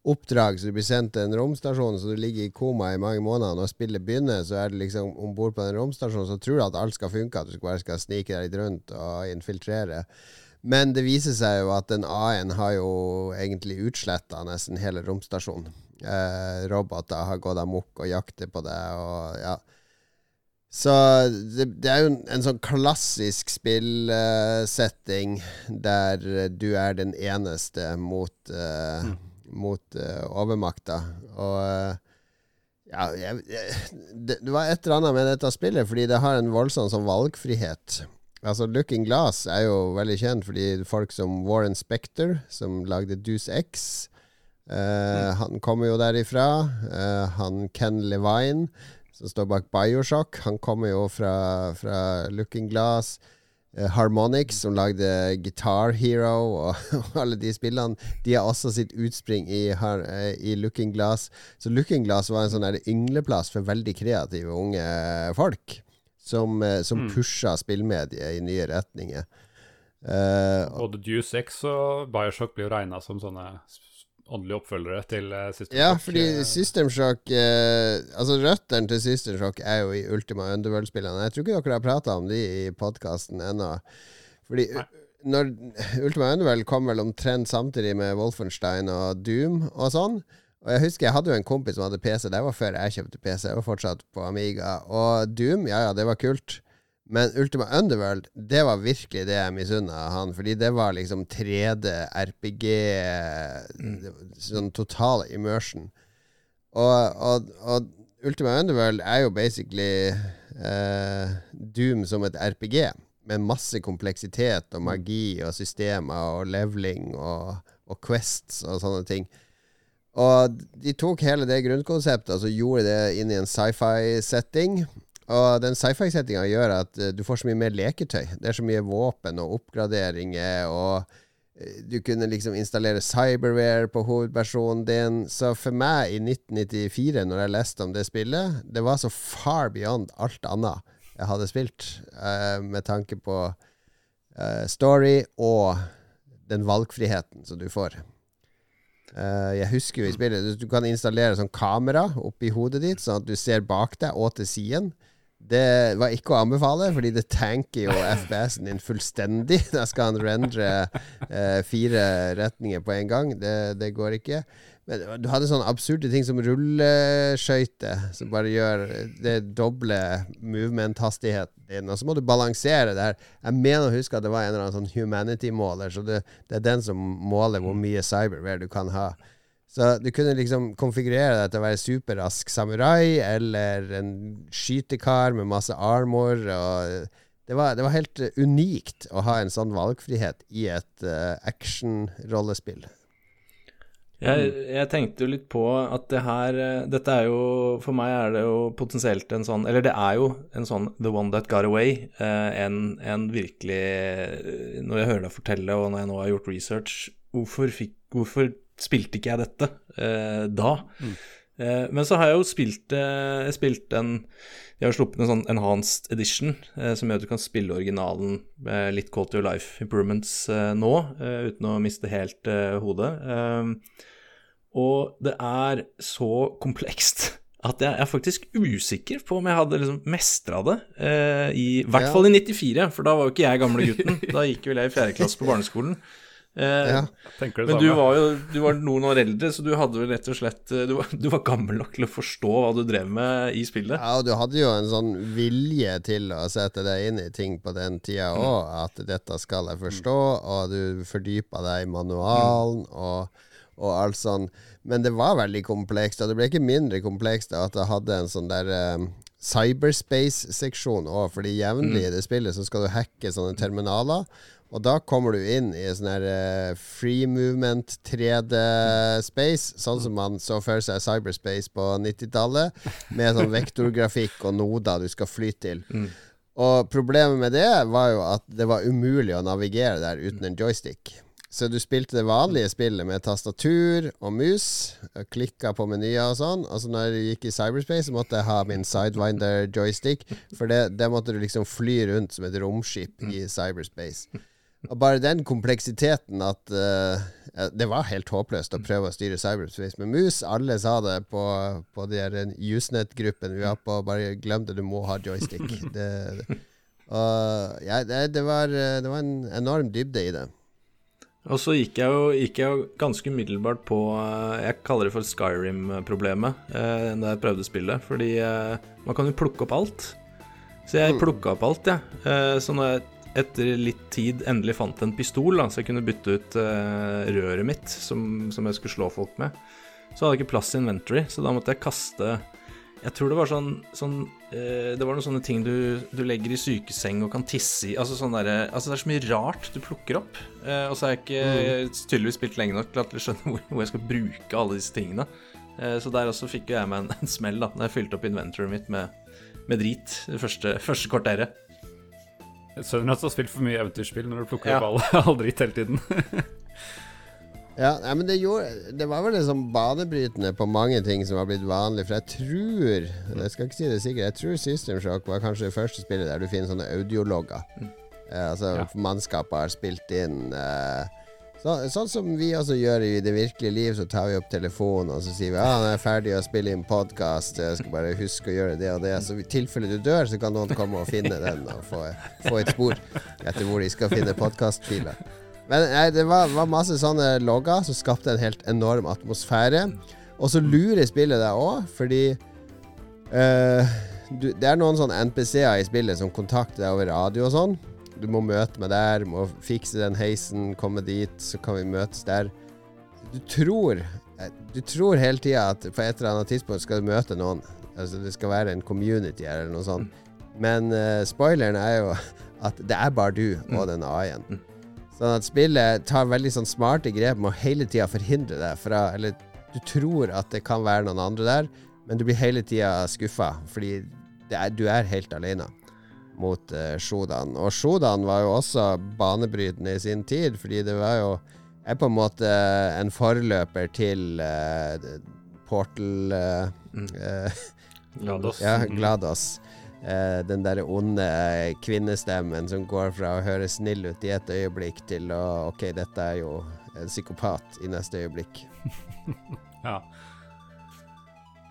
oppdrag, så du blir sendt til en romstasjon, så du ligger i koma i mange måneder. Når spillet begynner, så er du liksom om bord på den romstasjonen, så tror du at alt skal funke, at du bare skal snike deg litt rundt og infiltrere. Men det viser seg jo at den A-en har jo egentlig utsletta nesten hele romstasjonen. Eh, roboter har gått amok og jakter på det, og ja. Så det, det er jo en, en sånn klassisk spillsetting der du er den eneste mot, eh, mot uh, overmakta. Og eh, ja, jeg, jeg, det, det var et eller annet med dette spillet, fordi det har en voldsom sånn valgfrihet. Altså, Looking Glass er jo veldig kjent fordi folk som Warren Spector, som lagde Deuce X, eh, han kommer jo derifra. Eh, han Ken Levine, som står bak Bioshock, han kommer jo fra, fra Looking Glass. Eh, Harmonix, som lagde Guitar Hero og, og alle de spillene, de har også sitt utspring i, har, eh, i Looking Glass. Så Looking Glass var en sånn yngleplass for veldig kreative unge folk. Som, som mm. pusha spillmediet i nye retninger. Uh, Både Deuce X og Bioshock blir jo regna som sånne åndelige oppfølgere til System Shock. Ja, fordi eh, System Shock eh, Altså Røttene til System Shock er jo i Ultima Underworld-spillene. Jeg tror ikke dere har prata om de i podkasten ennå. Fordi Nei. når Ultima Underworld kom vel omtrent samtidig med Wolfenstein og Doom og sånn. Og jeg husker jeg hadde jo en kompis som hadde PC. Det var før jeg kjøpte PC. Jeg var fortsatt på Amiga. Og Doom, ja ja, det var kult. Men Ultima Underworld, det var virkelig det jeg misunna han. Fordi det var liksom 3D, RPG, sånn total immersion. Og, og, og Ultima Underworld er jo basically eh, Doom som et RPG. Med masse kompleksitet og magi og systemer og leveling og, og quests og sånne ting. Og de tok hele det grunnkonseptet og så gjorde det inn i en sci-fi-setting. Og den sci-fi-settinga gjør at eh, du får så mye mer leketøy. Det er så mye våpen og oppgraderinger, og eh, du kunne liksom installere cyberware på hovedpersonen din. Så for meg i 1994, når jeg leste om det spillet, det var så far beyond alt annet jeg hadde spilt, eh, med tanke på story og den valgfriheten som du får. Eh, jeg husker jo i spillet Du, du kan installere sånn kamera oppi hodet ditt, sånn at du ser bak deg og til siden. Det var ikke å anbefale, fordi det tanker jo FPS-en din fullstendig. Da skal han rendre uh, fire retninger på en gang. Det, det går ikke. Men du hadde sånne absurde ting som rulleskøyter, som bare gjør det doble movement-hastigheten din. Og så må du balansere det her. Jeg mener å huske at det var en eller annen sånn humanity-måler, så det, det er den som måler hvor mye cyberware du kan ha. Så du kunne liksom konfigurere deg til å være superrask samurai, eller en skytekar med masse armor. Og det, var, det var helt eh, unikt å ha en sånn valgfrihet i et uh, action-rollespill. Jeg, jeg tenkte jo litt på at det her eh, Dette er jo For meg er det jo potensielt en sånn Eller det er jo en sånn The One That Got Away. eh, En, en virkelig eh, Når jeg hører deg fortelle, og når jeg nå har gjort research Hvorfor, fikk, hvorfor spilte ikke jeg dette eh, da? Eh, men så har jeg jo spilt, eh, spilt en Jeg har sluppet en sånn enhanced edition som gjør at du kan spille originalen med litt to Your life improvements nå, uten å miste helt hodet. Eh, og det er så komplekst at jeg er faktisk usikker på om jeg hadde liksom mestra det. eh, I hvert Ja. fall i 94, for da var jo ikke jeg gamle gutten. Da gikk vel jeg i fjerde klasse på barneskolen. Eh, Ja. Men det men du var jo du var noen år eldre, så du hadde vel rett og slett eh, Du var, du var gammel nok til å forstå hva du drev med i spillet. Ja, og du hadde jo en sånn vilje til å sette deg inn i ting på den tida òg, at dette skal jeg forstå, og du fordypa deg i manualen og, og alt sånn. Men det var veldig komplekst, og det ble ikke mindre komplekst at jeg hadde en sånn der um, cyberspace-seksjon òg, fordi jevnlig i det spillet så skal du hacke sånne terminaler. Og da kommer du inn i sånn her eh, free movement 3D-space, sånn som man så for seg cyberspace på 90-tallet, med sånn vektorgrafikk og noder du skal fly til. Og problemet med det var jo at det var umulig å navigere der uten en joystick. Så du spilte det vanlige spillet med tastatur og mus, og klikka på menyer og sånn. Og så når jeg gikk i cyberspace, måtte jeg ha min sidewinder joystick, for det, det måtte du liksom fly rundt som et romskip i cyberspace. Og bare den kompleksiteten at uh, Det var helt håpløst å prøve å styre cyberspace med mus. Alle sa det på, på de Usenet-gruppen vi var på. Bare glem det, du må ha joystick. Det. Og, ja, det, var, det var en enorm dybde i det. Og så gikk jeg jo, gikk jeg jo ganske umiddelbart på eh, Jeg kaller det for Skyrim-problemet eh, da jeg prøvde spillet. Fordi eh, man kan jo plukke opp alt. Så jeg plukka opp alt, jeg. Eh, så når jeg etter litt tid endelig fant en pistol, da, så jeg kunne bytte ut røret mitt som, som jeg skulle slå folk med, så hadde jeg ikke plass i inventory, så da måtte jeg kaste Jeg tror det var sånn, sånn Det var noen sånne ting du, du legger i sykeseng og kan tisse i. Altså, sånn derre- altså Det er så mye rart du plukker opp. Eh, og så har jeg ikke tydeligvis spilt lenge nok til at jeg skjønner hvor, hvor jeg skal bruke alle disse tingene. Eh, så der også fikk jeg meg en, en smell da Når jeg fylte opp inventoryet mitt med, med drit det første, første kvarteret. Sønnen du har spilt for mye eventyrspill når du plukker Ja. opp all, all dritt hele tiden. Ja, nei, men det, gjorde, det var vel liksom banebrytende på mange ting som var blitt vanlig. For jeg tror Jeg skal ikke si det sikkert Jeg tror System Shock var kanskje det første spillet der du finner sånne audiologger. Eh, altså Ja. mannskapet har spilt inn eh, så, Sånn som vi også gjør i det virkelige liv, så tar vi opp telefonen og så sier vi ah, nå er jeg ferdig å spille inn podkast, jeg skal bare huske å gjøre det og det. Så i tilfelle du dør, så kan noen komme og finne den og få, få et spor etter hvor de skal finne podkastfiler. Men nei, det var, var masse sånne logger som skapte en helt enorm atmosfære. Og så lurer spillet deg òg, fordi eh, du, Det er noen sånne NPC-er i spillet som kontakter deg over radio og sånn. Du må møte meg der, må fikse den heisen, komme dit, så kan vi møtes der. Du tror eh, Du tror hele tida at på et eller annet tidspunkt skal du møte noen. Altså Det skal være en community her eller noe sånt. Men uh, spoileren er jo at det er bare du og den AI-en. Sånn at spillet tar veldig sånn smarte grep med å hele tida forhindre deg fra Eller du tror at det kan være noen andre der, men du blir hele tida skuffa, fordi det er, du er helt alene mot uh, Shodan. Og Shodan var jo også banebrytende i sin tid, fordi det var jo er på en måte en forløper til uh, Portal eh, eh, GLaDOS. ja, GLaDOS. Eh, den der onde eh, kvinnestemmen som går fra å høre snill ut i et øyeblikk til å OK, dette er jo en psykopat i neste øyeblikk. Ja.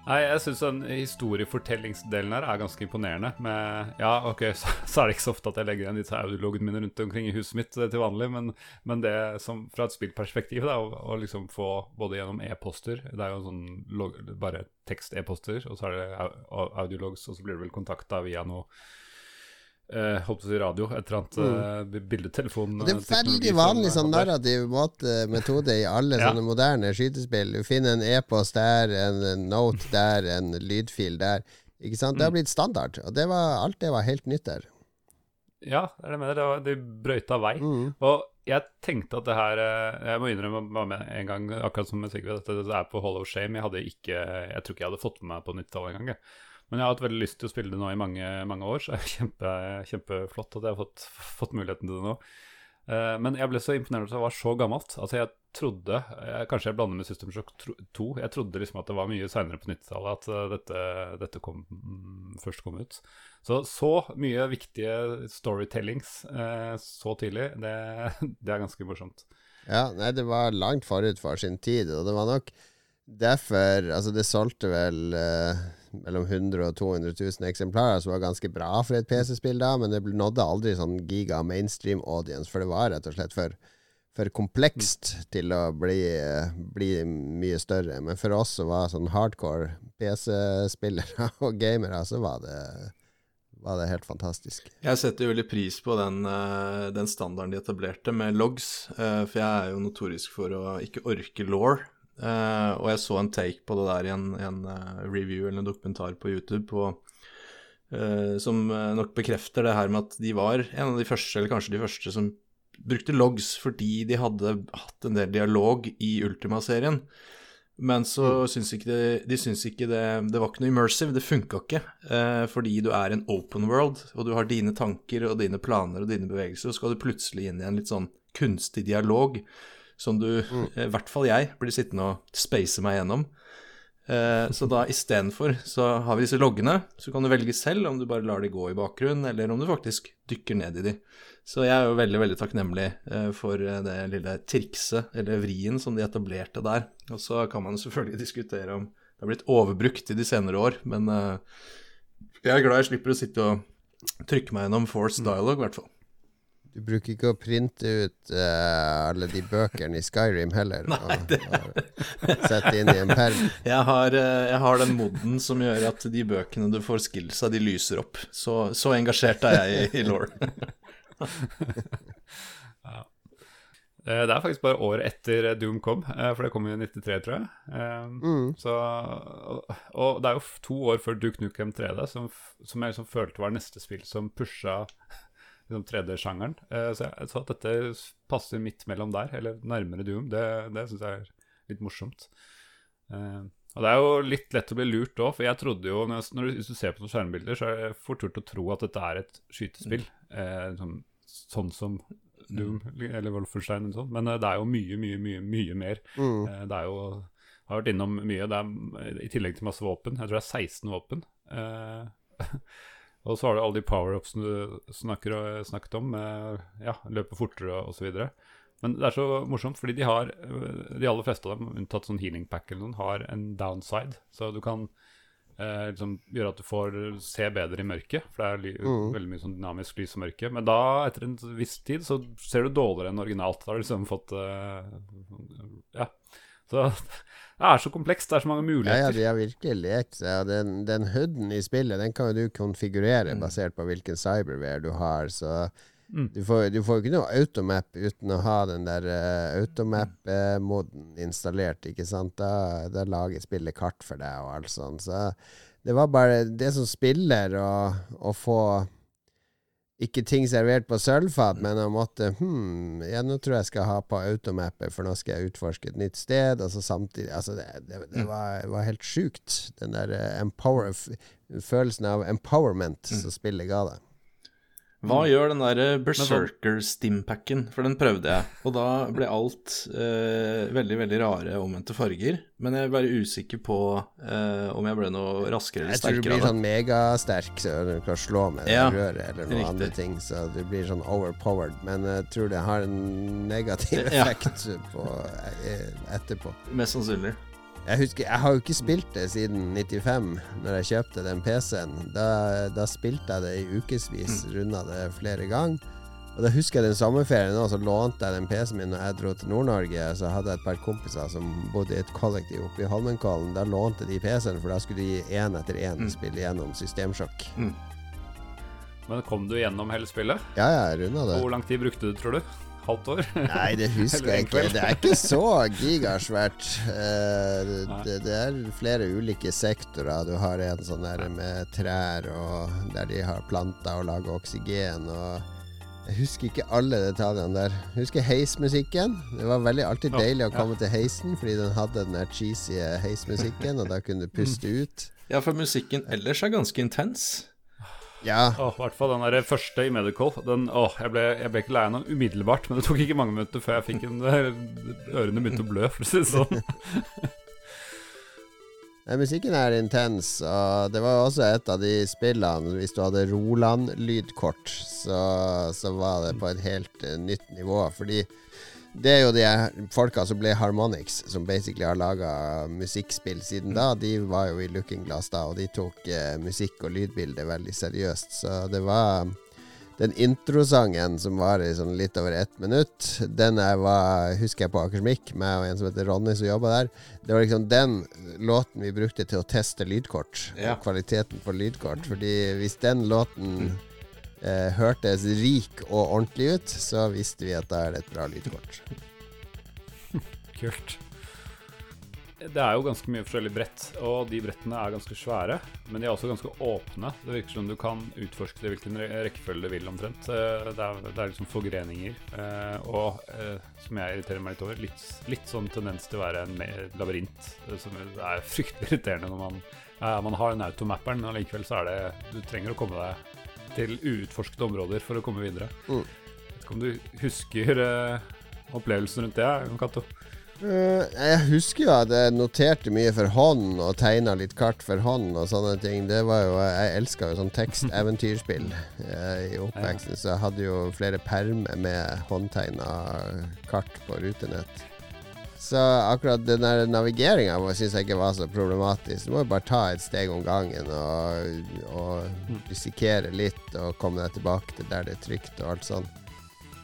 Nei, jeg syns historiefortellingsdelen her er ganske imponerende. Med, ja, ok, så, er det ikke så ofte at jeg legger igjen disse audiologene mine rundt omkring i huset mitt eh, til vanlig, men, men det som fra et spillperspektiv, da, å, å liksom få både gjennom e-poster Det er jo sånn bare tekst-e-poster, og så er det au- au- audiologs, og så blir du vel kontakta via noe eh, holdt på å si radio, et eller annet eh, bildetelefon. Det er veldig vanlig sånn narrativ måte, metode i alle Ja. sånne moderne skytespill. Du finner en e-post der, en note der, en lydfil der. Ikke sant? Det Mm. har blitt standard, og det var, alt det var helt nytt der. Ja, det er det med det. var- De brøyta vei. Mm. Og jeg tenkte at det her eh, Jeg må innrømme med en gang, akkurat som med Sigve, at det er på Hall of Shame. Jeg ikke Jeg tror ikke jeg hadde fått med meg på 90-tallet engang. Men jeg har hatt veldig lyst til å spille det nå i mange, mange år, så det er kjempe, kjempeflott at jeg har fått, fått muligheten til det nå. Eh, men jeg ble så imponert over at det var så gammelt. Altså jeg trodde jeg, Kanskje jeg blander med System Shock 2. Jeg trodde liksom at det var mye seinere på 90-tallet at eh, dette, dette kom, mm, først kom ut. Så så mye viktige storytellings eh, så tidlig, det, det er ganske morsomt. Ja, nei, det var langt forut for sin tid, og det var nok derfor Altså, det solgte vel eh, mellom 100 og 200 000 eksemplarer, som var ganske bra for et PC-spill da, men det nådde aldri sånn giga mainstream audience, for det var rett og slett for, for komplekst til å bli, eh, bli mye større. Men for oss som var sånn hardcore PC-spillere og gamere, så var det, var det helt fantastisk. Jeg setter jo veldig pris på den, eh, den standarden de etablerte med logs, eh, for jeg er jo notorisk for å ikke orke law. Eh, og jeg så en take på det der i en, en eh, review eller en dokumentar på YouTube på, uh, som eh, nok bekrefter det her med at de var en av de første, eller kanskje de første, som brukte logs fordi de hadde hatt en del dialog i Ultima-serien. Men så syns ikke det, de syns ikke det Det var ikke noe immersive, det funka ikke. Eh, fordi du er en open world, og du har dine tanker og dine planer og dine bevegelser, og så skal du plutselig inn i en litt sånn kunstig dialog som du, mm. i hvert fall jeg, blir sittende og space meg gjennom. Eh, så da istedenfor så har vi disse loggene, så kan du velge selv om du bare lar de gå i bakgrunnen, eller om du faktisk dykker ned i de. Så jeg er jo veldig, veldig takknemlig eh, for eh, det lille trikset, eller vrien, som de etablerte der. Og så kan man selvfølgelig diskutere om det har blitt overbrukt i de senere år, men eh, jeg er glad jeg slipper å sitte og trykke meg gjennom Force Dialogue, i hvert fall. Du bruker ikke å printe ut uh, alle de bøkene i Skyrim heller? Nei, det- og, og sette inn i en perm? Jeg har, eh, jeg har den moden som gjør at de bøkene du får skills av, de lyser opp. Så, så engasjert er jeg i, i law. ja. Det er faktisk bare året etter Doom kom, eh, for det kom i 93, tror jeg. Eh, Mm. Så, og, og det er jo to år før Duke Nukem 3D, som, som jeg liksom følte var neste spill som pusha liksom 3D-sjangeren. Eh, så jeg så at dette passer midt mellom der, eller nærmere Doom. Det, det syns jeg er litt morsomt. Eh, og det er jo litt lett å bli lurt òg, for jeg trodde jo når, når du, Hvis du ser på noen skjermbilder, så er det fort gjort å tro at dette er et skytespill. Eh, sånn, sånn som Doom eller Wolfenstein eller sånn. Men eh, det er jo mye, mye, mye, mye mer. Mm. Eh, Det er jo har vært innom mye. Det er, I tillegg til masse våpen. Jeg tror det er 16 våpen. Eh, og så har du alle de power-upsene du snakker, snakket om. med ja, løpe fortere osv. Men det er så morsomt, fordi de har eh, De aller fleste av dem, unntatt sånn healing pack eller noen, har en downside. Så du kan eh, liksom gjøre at du får se bedre i mørket. For det er Mm. veldig mye sånn dynamisk lys og mørke. Men da, etter en viss tid, så ser du dårligere enn originalt. Da har du liksom fått eh, Ja. Så det er så komplekst. Det er så mange Ja, ja, muligheter. de har virkelig lekt seg. Den, den hooden i spillet Den kan jo du konfigurere Mm. basert på hvilken cyberware du har. Så Mm. du får du får jo ikke noe automap uten å ha den der uh, automap-moden installert. Ikke sant? Da, da lager spillet kart for deg og alt sånt. Så det var bare det som spiller å få ikke ting servert på sølvfat, men å måtte Hm, ja, nå tror jeg jeg skal ha på automappet, for nå skal jeg utforske et nytt sted. Altså samtidig Altså, det, det, det var, var helt sjukt, den der eh, empower, følelsen av empowerment som spillet ga deg. Hva Mm. gjør den der Berserker Stimpacken? For den prøvde jeg, og da ble alt eh, veldig, veldig rare omvendte farger. Men jeg er bare usikker på eh, om jeg ble noe raskere eller sterkere. Jeg tror du blir sånn megasterk, så du kan slå med Ja, røret eller noen riktig. andre ting. Så du blir sånn overpowered. Men jeg tror det har en negativ Ja. effekt på, eh, etterpå. Mest sannsynlig. Jeg husker, jeg har jo ikke spilt det siden 95, når jeg kjøpte den PC-en. Da, da spilte jeg det i ukevis, Mm. runda det flere ganger. Og da husker jeg den sommerferien nå, så lånte jeg den PC-en min når jeg dro til Nord-Norge. Så hadde jeg et par kompiser som bodde i et kollektiv oppe i Holmenkollen. Da lånte de PC-en, for da skulle de én etter én Mm. spille gjennom Systemsjokk. Men kom du gjennom hele spillet? Ja, ja, jeg runda det. hvor lang tid brukte du, tror du? Halvt år? Nei, det husker jeg ikke. Det er ikke så gigasvært. Eh, det, det er flere ulike sektorer. Du har en sånn der med trær, og der de har planter og lager oksygen. Og jeg husker ikke alle detaljene der. Jeg husker heismusikken. Det var veldig alltid deilig å komme til heisen, fordi den hadde den der cheesy heismusikken, og da kunne du puste ut. Ja, for musikken ellers er ganske intens. Ja, Åh, I hvert fall den der første i Medical. Den, åh, jeg, ble, jeg ble ikke lei av den umiddelbart, men det tok ikke mange minutter før jeg fikk en Ørene begynte å blø, for å si det sånn. Musikken er intens, og det var også et av de spillene Hvis du hadde Roland-lydkort, så, så var det på et helt eh, nytt nivå. Fordi det er jo de folka som ble Harmonix, som basically har laga musikkspill siden da. De var jo i Looking Glass da, og de tok eh, musikk og lydbilde veldig seriøst. Så det var den introsangen som var i sånn litt over ett minutt, den jeg var, husker jeg på Akersmik, meg og en som heter Ronny som jobba der. Det var liksom den låten vi brukte til å teste lydkort. Ja. Og kvaliteten på lydkort. Fordi hvis den låten eh, hørtes rik og ordentlig ut, så visste vi at da er det et bra lydkort. Kult. Det er jo ganske mye forskjellig brett, og de brettene er ganske svære. Men de er også ganske åpne. Det virker som du kan utforske det i hvilken rekkefølge du vil, omtrent. Eh, Det er, det er liksom forgreninger. eh, Og eh, som jeg irriterer meg litt over, litt, litt sånn tendens til å være en labyrint. Som er fryktelig irriterende når man, man har den automapperen, men allikevel så er det Du trenger å komme deg til uutforskede områder for å komme videre. Mm. Vet ikke om du husker uh, opplevelsen rundt det, Cato? Uh, jeg husker jo at jeg noterte mye for hånd og tegna litt kart for hånd og sånne ting. Det var jo, Jeg elska jo sånn tekst-eventyrspill eh, i oppveksten, så jeg hadde jo flere permer med håndtegna kart på rutenett. Så akkurat den der navigeringa syns jeg ikke var så problematisk. Du må jo bare ta et steg om gangen og, og risikere litt og komme deg tilbake til der det er trygt og alt sånn.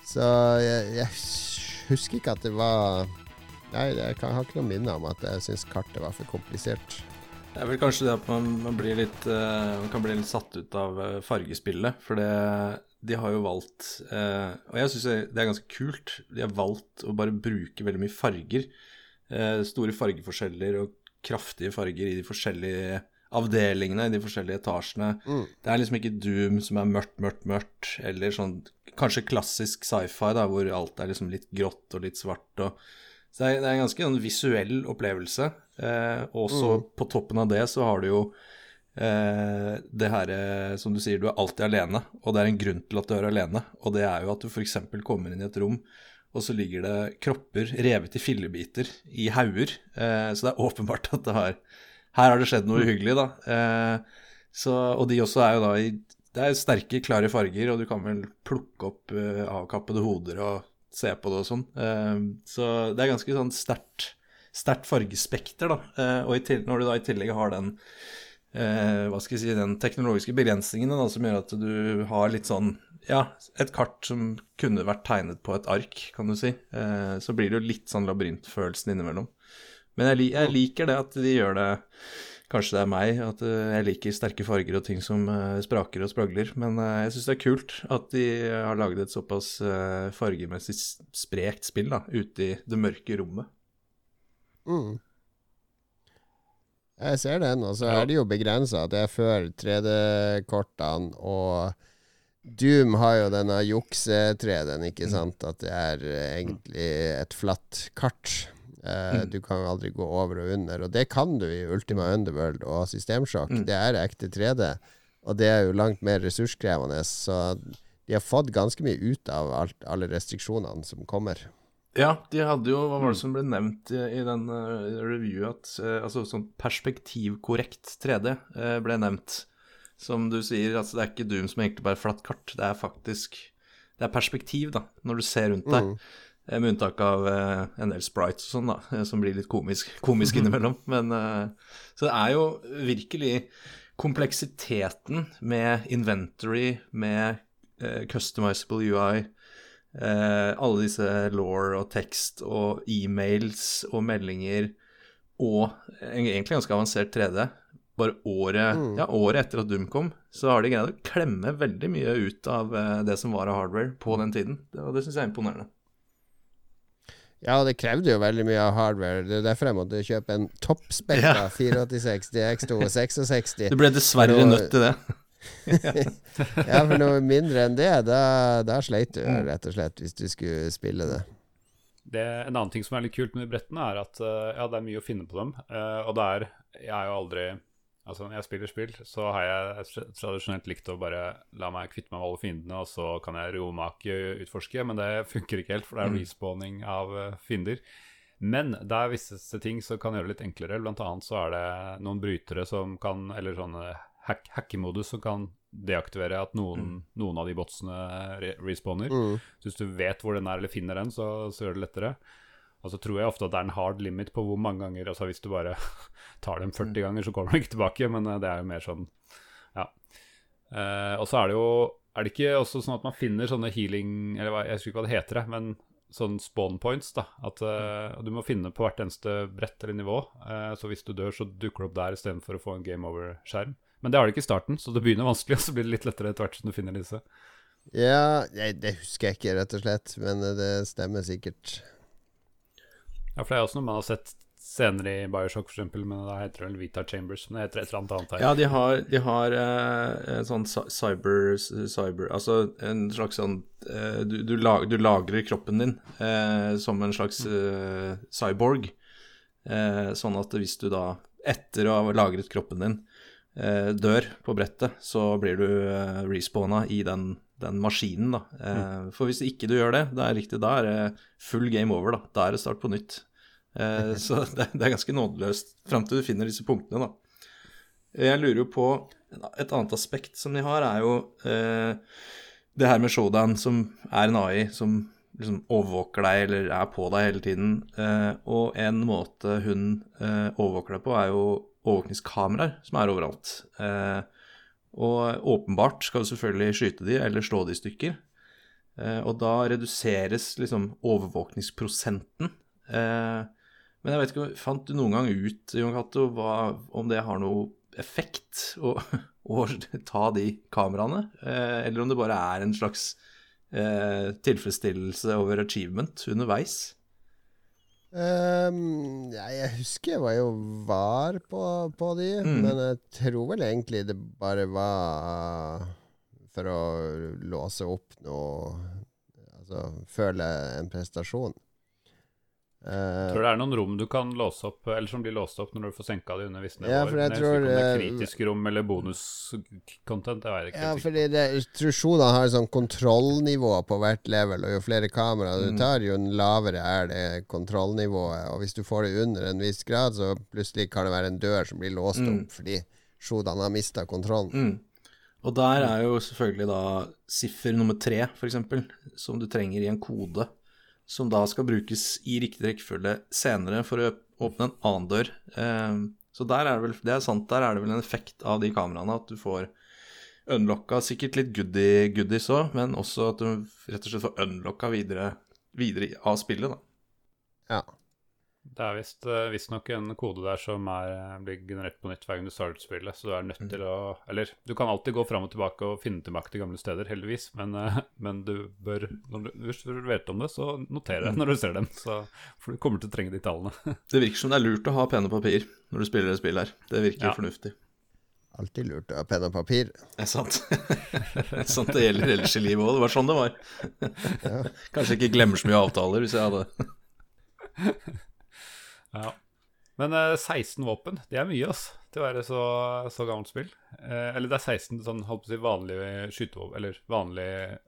Så jeg, jeg husker ikke at det var Nei, jeg kan, har ikke noe minne om at jeg syns kartet var for komplisert. Det er vel kanskje det at man, man, blir litt, eh, man kan bli litt satt ut av eh, fargespillet. For det, de har jo valgt eh, Og jeg syns det er ganske kult. De har valgt å bare bruke veldig mye farger. Eh, store fargeforskjeller og kraftige farger i de forskjellige avdelingene, i de forskjellige etasjene. Det er liksom ikke Doom som er mørkt, mørkt, mørkt, eller sånn kanskje klassisk sci-fi, da, hvor alt er liksom litt grått og litt svart. og så det er, det er en ganske sånn visuell opplevelse. Eh, og så på toppen av det så har du jo eh, det her eh, som du sier, du er alltid alene. Og det er en grunn til at du er alene, og det er jo at du f.eks. kommer inn i et rom, og så ligger det kropper revet i fillebiter i hauger. Eh, så det er åpenbart at det har Her har det skjedd noe uhyggelig, da. Eh, så, og de også er jo da i Det er sterke, klare farger, og du kan vel plukke opp eh, avkappede hoder og se på det og sånn. Eh, så det er ganske sånn sterkt sterkt fargespekter, da. Og når du da i tillegg har den eh, hva skal jeg si, den teknologiske begrensningene da, som gjør at du har litt sånn ja, et kart som kunne vært tegnet på et ark, kan du si. Eh, så blir det jo litt sånn labyrintfølelsen innimellom. Men jeg, jeg liker det at de gjør det Kanskje det er meg, at eh, jeg liker sterke farger og ting som eh, spraker og spragler. Men eh, jeg syns det er kult at de har laget et såpass fargemessig sprekt spill da, ute i det mørke rommet. Mm. Jeg ser den, og så er det jo begrensa. Det er før 3D-kortene, og Doom har jo denne jukse-3D-en, ikke sant? At det er eh, egentlig et flatt kart. Eh, Du kan aldri gå over og under, og det kan du i Ultima Underworld og Systemsjokk. Mm. Det er ekte 3D, og det er jo langt mer ressurskrevende, så de har fått ganske mye ut av alt, alle restriksjonene som kommer. Ja, de hadde jo Hva var det som ble nevnt i, i den uh, reviewet? At uh, altså sånn perspektivkorrekt 3D uh, ble nevnt. Som du sier, altså det er ikke Doom som egentlig bare er flatt kart. Det er faktisk Det er perspektiv, da, når du ser rundt deg. Mm. Med unntak av eh, en del sprites og sånn, da, eh, som blir litt komisk, komisk innimellom. Men eh, Så det er jo virkelig kompleksiteten med inventory, med eh, customizable UI, eh, alle disse law og tekst og e-mails og meldinger og egentlig ganske avansert 3D. Bare året, ja, året etter at Doom kom, så har de greid å klemme veldig mye ut av eh, det som var av hardware på den tiden. Det, og det syns jeg er imponerende. Ja, det krevde jo veldig mye av hardware. Det er derfor jeg måtte kjøpe en toppspekka Ja. 486 DX2 66. Du ble dessverre nødt til det. Ja, for noe mindre enn det, da, da sleit du Mm. rett og slett, hvis du skulle spille det. Det, en annen ting som er litt kult med de brettene, er at eh, ja, det er mye å finne på dem. eh, og det er Jeg er jo aldri Altså, når jeg spiller spill, så har jeg tradisjonelt likt å bare la meg kvitte meg med alle fiendene, og så kan jeg romake utforske, men det funker ikke helt, for det er respawning av eh, fiender. Men det er visse ting som kan gjøre det litt enklere. Blant annet så er det noen brytere som kan Eller sånne hack hackemodus som kan deaktivere at noen, noen av de botsene re respawner. Mm. Så hvis du vet hvor den er, eller finner den, så, så gjør det lettere. Og så tror jeg ofte at det er en hard limit på hvor mange ganger Altså hvis du bare tar dem 40 ganger, så kommer du ikke tilbake, men eh, det er jo mer sånn Ja. Eh, og så er det jo Er det ikke også sånn at man finner sånne healing Eller jeg husker ikke hva det heter, men sånn spawn points, da. At eh, du må finne på hvert eneste brett eller nivå. Eh, så hvis du dør, så dukker det opp der istedenfor å få en game over-skjerm. Men det har det ikke i starten, så det begynner vanskelig, og så blir det litt lettere etter hvert som du finner disse. Ja, jeg, det husker jeg ikke, rett og slett, men eh, det stemmer sikkert. Ja, for det er også noe man har sett senere i Bioshock, eksempel, men da heter det vel Vita Chambers. Men det heter et eller annet annet her. Ja, de har, de har eh, en sånn cyber, cyber Altså en slags sånn eh, du, du, lag, du lagrer kroppen din eh, som en slags eh, cyborg. Eh, sånn at hvis du da, etter å ha lagret kroppen din, eh, dør på brettet, så blir du eh, respawna i den, den maskinen, da. Eh, For hvis ikke du gjør det, det er riktig, da er det full game over, da. Da er det start på nytt. Eh, så det, det er ganske nådeløst fram til du finner disse punktene, da. Jeg lurer jo på Et annet aspekt som de har, er jo eh, det her med showdown, som er en AI som liksom overvåker deg eller er på deg hele tiden. Eh, og en måte hun eh, overvåker deg på, er jo overvåkningskameraer som er overalt. Eh, og åpenbart skal du selvfølgelig skyte de eller slå de i stykker. Eh, og da reduseres liksom overvåkningsprosenten. Eh, men jeg vet ikke, fant du noen gang ut Jon Cato, om det har noe effekt å å ta de kameraene, eller om det bare er en slags tilfredsstillelse over achievement underveis. Ehm, ja, jeg husker jeg var jo var på, på de, Mm. men jeg tror vel egentlig det bare var for å låse opp noe Altså føle en prestasjon. Eh, Tror det er noen rom du kan låse opp, eller som blir låst opp når du får senka de under visse nivåer. Ja, for jeg Men tror, om det er kritisk rom eller bonuscontent, Jeg vet ikke. Ja, fordi det, instruksjonene har sånn kontrollnivå på hvert level, og jo flere kameraer du tar, jo lavere er det kontrollnivået. Og hvis du får det under en viss grad, så plutselig kan det være en dør som blir låst Mm. opp fordi shodene har mista kontrollen. Mm. Og der er jo selvfølgelig da siffer nummer tre, f.eks., som du trenger i en kode, som da skal brukes i riktig rekkefølge senere for å åpne en annen dør. Eh, så der er det vel, det er sant, der er det vel en effekt av de kameraene, at du får unlocka sikkert litt goodie, goodies òg, men også at du rett og slett får unlocka videre, videre av spillet, da. Ja. Det er vist eh, visstnok en kode der som er, eh, blir generert på nytt hver gang du starter spillet, så du er nødt til å Eller du kan alltid gå fram og tilbake og finne tilbake til gamle steder, heldigvis, men, eh, men du bør når du, Hvis du vet om det, så notere det når du ser dem, så, for du kommer til å trenge de tallene. Det virker som det er lurt å ha penn og papir når du spiller et spill her. Det virker Ja. fornuftig. Alltid lurt å ha penn og papir. Det er sant. det er sant det gjelder ellers i livet òg. Det var sånn det var. Kanskje ikke glemmer så mye avtaler hvis jeg hadde Ja. Men eh, 16 våpen, det er mye, ass, til å være så, så gammelt spill. Eh, eller det er 16 sånn, holdt på å si, vanlige skytevåpen, eller vanlige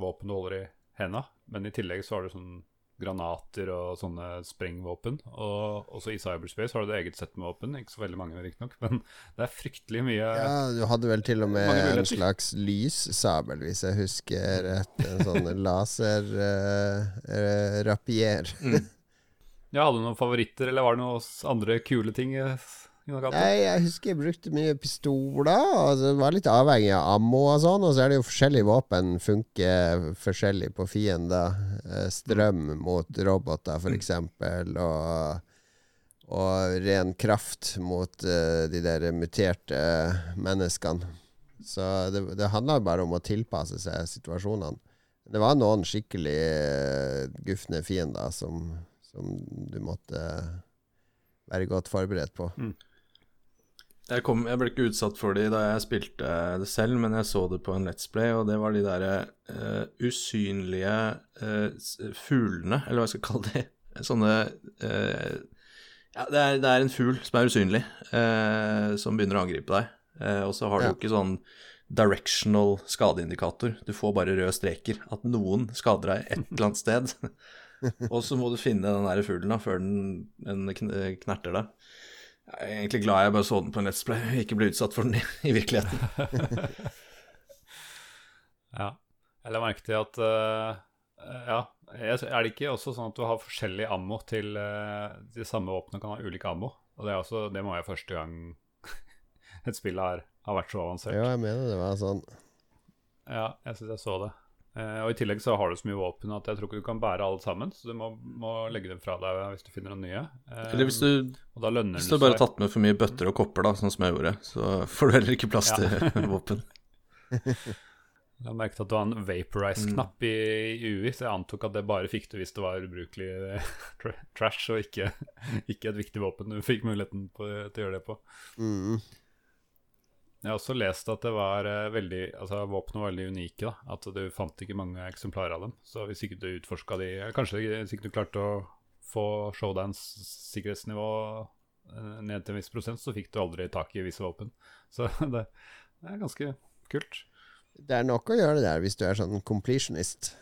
våpen du holder i henda, men i tillegg så har du sånn granater og sånne sprengvåpen. Og også i cyberspace har du det eget sett med våpen, ikke så veldig mange riktignok, men det er fryktelig mye Ja, du hadde vel til og med en slags lyssabel, hvis jeg husker rett. En sånn laser-rapier. Ja, Hadde du noen favoritter, eller var det noen andre kule ting? eh? Nei, jeg husker jeg brukte mye pistoler. Altså, det var litt avhengig av ammo og sånn. Og så er det jo forskjellige våpen funker forskjellig på fiender. Eh, Strøm mot roboter, eksempel. Og, og ren kraft mot uh, de der muterte menneskene. Så det, det handla bare om å tilpasse seg situasjonene. Det var noen skikkelig uh, gufne fiender som, som du måtte være godt forberedt på. Jeg, kom, jeg ble ikke utsatt for de da jeg spilte det selv, men jeg så det på en Let's Play, og det var de derre uh, usynlige uh, fuglene, eller hva jeg skal kalle de. Sånne uh, Ja, det er, det er en fugl som er usynlig, eh, som begynner å angripe deg. Og så har du Ja. ikke sånn directional skadeindikator. Du får bare røde streker. At noen skader deg et eller annet sted. og så må du finne den der fuglen da, før den, den knerter deg. Jeg er egentlig glad jeg bare så den på en Let's Play, og ikke ble utsatt for den i, i virkeligheten. Ja. Jeg la merke til at uh, Ja, er det ikke også sånn at du har forskjellig ammo til uh, De samme våpnene kan ha ulik ammo? Og det, er også, det må være første gang et spill har, har vært så avansert. Ja, jeg mener det var sånn. Ja, jeg syns jeg så det. Eh, og i tillegg så har du så mye våpen at jeg tror ikke du kan bære alle sammen, så du må, må legge dem fra deg hvis du finner noen nye. Eh, Eller hvis du, og da hvis du bare har tatt med for mye bøtter og kopper, da, sånn som jeg gjorde, så får du heller ikke plass til våpen. Jeg har merket at du har en vaporize-knapp i, i UI, så jeg antok at det bare fikk du hvis det var ubrukelig eh, trash, og ikke, ikke et viktig våpen du fikk muligheten på, til å gjøre det på. Mm. Jeg har også lest at det var eh, veldig Altså våpnene var veldig unike. da At du fant ikke mange eksemplarer av dem. Så hvis ikke du utforska de Kanskje hvis ikke du klarte å få showdance sikkerhetsnivå eh, ned til en viss prosent, så fikk du aldri tak i visse våpen. Så det, det er ganske kult. Det er nok å gjøre det der hvis du er sånn completionist.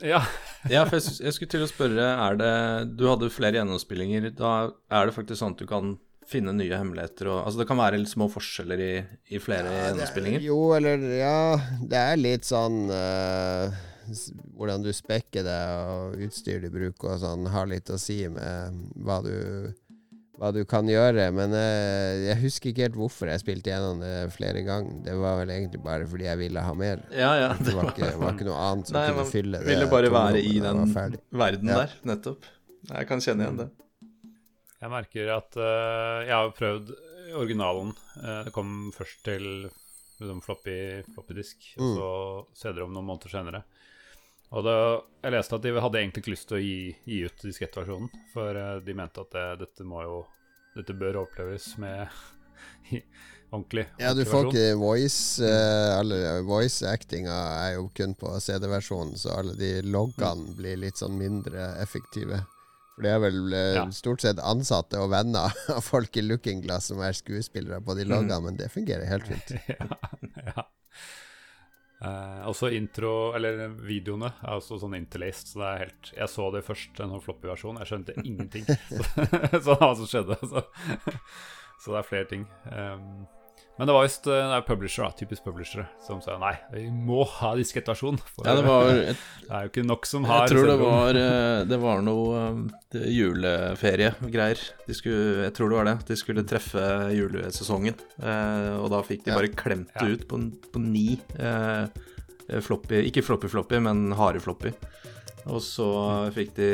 Ja. Ja, for jeg, jeg skulle til å spørre, er det Du hadde flere gjennomspillinger. Da er det faktisk sånn at du kan finne nye hemmeligheter og Altså det kan være litt små forskjeller i, i flere gjennomspillinger? Jo, eller ja Det er litt sånn uh, Hvordan du spekker det og utstyr du bruker og sånn, har litt å si med hva du hva du kan gjøre, men uh, jeg husker ikke helt hvorfor jeg spilte gjennom det flere ganger. Det var vel egentlig bare fordi jeg ville ha mer. Ja, ja. Det var ikke, var ikke noe annet som Nei, kunne fylle det. ville bare være i den verden Ja. der, nettopp. Jeg kan kjenne igjen det. Jeg merker at uh, jeg har prøvd originalen. Uh, Det kom først til liksom, floppy, floppy disk, og Mm. så CD-rom noen måneder senere. Og det, jeg leste at de hadde egentlig ikke lyst til å gi, gi ut diskettversjonen, for uh, de mente at det, dette må jo Dette bør oppleves med ordentlig, Ja, du får ikke voice uh, Alle voice-actinga er jo kun på CD-versjonen, så alle de loggene blir litt sånn mindre effektive. For det er vel eh, Ja. stort sett ansatte og venner av folk i Looking Glass som er skuespillere på de loggene, men det fungerer helt fint. ja, ja. Eh, også intro, eller videoene, er også sånn interlaced. Så det er helt Jeg så det først, en sånn floppy versjon. Jeg skjønte ingenting. så, så hva som skjedde. Så, så det er flere ting. Um, men det var visst eh, er publisher, da, typisk publishere, som sa nei, vi må ha diskettversjon. for Ja, det var det er jo ikke nok som har Jeg tror det var, eh, det var noe det- juleferiegreier. Jeg tror det var det. De skulle treffe julesesongen. eh, Og da fikk de bare klemt det ut på, på ni eh, floppy Ikke floppy-floppy, men harde floppy. Og så fikk de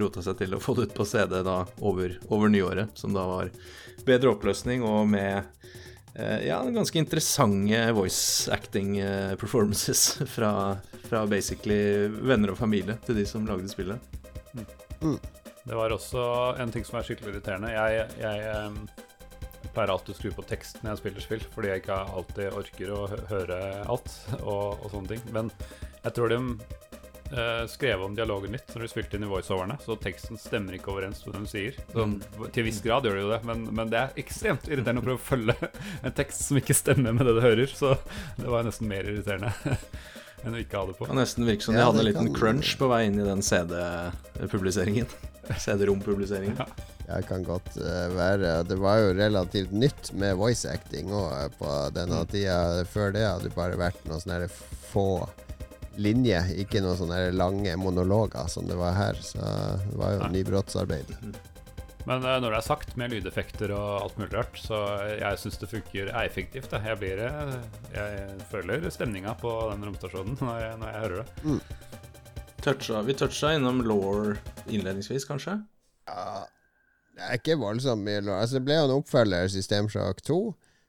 rota seg til å få det ut på CD da over, over nyåret, som da var bedre oppløsning og med eh, ja, ganske interessante voice acting eh, performances fra, fra basically venner og familie til de som lagde spillet. Det var også en ting som er skikkelig irriterende. Jeg, jeg em, pleier alltid å skru på tekst når jeg spiller spill, fordi jeg ikke alltid orker å høre alt og, og sånne ting. Men jeg tror de eh, skrev om dialogen litt når du spilte inn i voiceoverne, så teksten stemmer ikke overens med det hun sier. Sånn, til en viss grad gjør det jo det, men, men det er ekstremt irriterende å prøve å følge en tekst som ikke stemmer med det du hører, så det var nesten mer irriterende enn å ikke ha det på. Det kan nesten virke som de Ja, hadde en liten kan- crunch på vei inn i den CD-publiseringen. CD-rom-publiseringen. Det kan godt eh, være. Det var jo relativt nytt med voice acting òg på denne tida. Før det hadde det bare vært noen sånne få linjer, ikke noen sånne lange monologer som det var her. Så det var jo nybrottsarbeid. Men eh, når det er sagt, med lydeffekter og alt mulig rart, så jeg syns det funker er effektivt. Jeg, blir, eh, jeg føler stemninga på den romstasjonen når jeg, når jeg hører det. Toucha, vi toucha innom law innledningsvis, kanskje? Ja, det er ikke voldsomt mye law. Altså, det ble jo en oppfølger, Systemshock 2,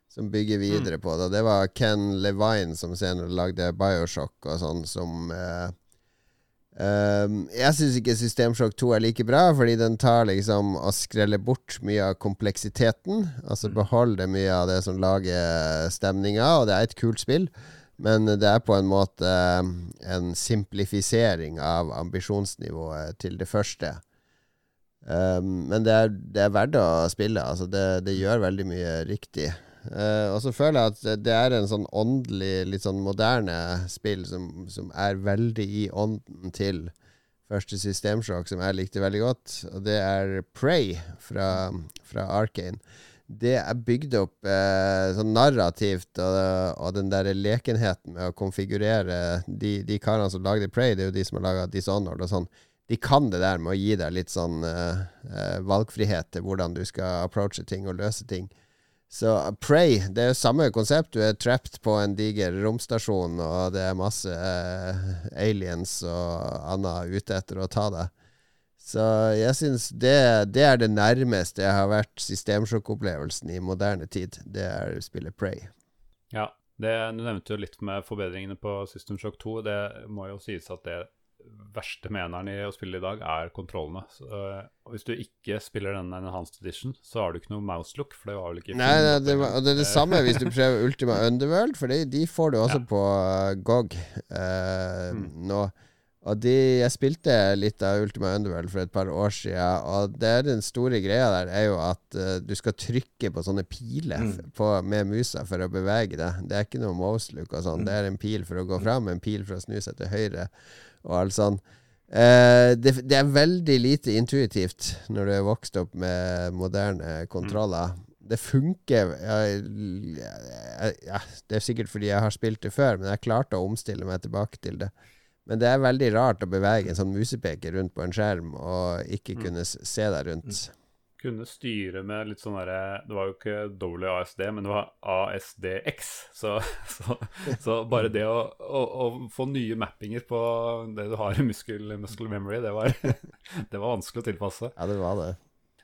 som bygger videre på det. Det var Ken Levine som senere lagde Bioshock og sånn, som eh, ehm, Jeg syns ikke Systemsjokk 2 er like bra, fordi den tar liksom og skreller bort mye av kompleksiteten. Altså beholder mye av det som lager stemninga, og det er et kult spill. Men det er på en måte eh, en simplifisering av ambisjonsnivået til det første. Um, men det er, det er verdt å spille. Altså det, det gjør veldig mye riktig. Uh, og så føler jeg at det er en sånn åndelig, litt sånn moderne spill som, som er veldig i ånden til første systemsjokk, som jeg likte veldig godt. Og det er Prey fra, fra Arkane. Det er bygd opp eh, sånn narrativt, og, og den der lekenheten med å konfigurere De, de karene som lagde Prey, det er jo de som har laga Dishonored og sånn de kan det der med å gi deg litt sånn eh, eh, valgfrihet til hvordan du skal approache ting og løse ting. Så Pray, Prey, det er jo samme konsept. Du er trapped på en diger romstasjon, og det er masse eh, aliens og annet ute etter å ta deg. Så jeg syns det, det er det nærmeste jeg har vært systemsjokkopplevelsen i moderne tid. Det er spillet Prey. Ja, det, Du nevnte jo litt med forbedringene på System Shock 2. Det må jo sies at det verste meneren i å spille i dag er kontrollene. Så, uh, hvis du ikke spiller den Enhanced Edition, så har du ikke noe mouse look, for det var vel ikke Nei, nei det, var, det er det samme hvis du prøver Ultima Underworld, for de, de får du også Ja. på GOG uh, Mm. nå. Og de, jeg spilte litt av Ultima Underworld for et par år siden, og det er den store greia der er jo at uh, du skal trykke på sånne piler Mm. på, med musa for å bevege deg. Det er ikke noe mouse look og sånn. Det er en pil for å gå fram, en pil for å snu seg til høyre, og alt sånn. Eh, det, det er veldig lite intuitivt når du er vokst opp med moderne kontroller. Det funker ja, ja, ja, Det er sikkert fordi jeg har spilt det før, men jeg klarte å omstille meg tilbake til det. Men det er veldig rart å bevege en sånn musepeker rundt på en skjerm og ikke kunne se deg rundt. Kunne styre med litt sånn derre Det var jo ikke WASD, men det var ASDX. Så, så, så bare det å, å, å få nye mappinger på det du har i muscle, muscle memory, det var, det var vanskelig å tilpasse. Ja, det var det.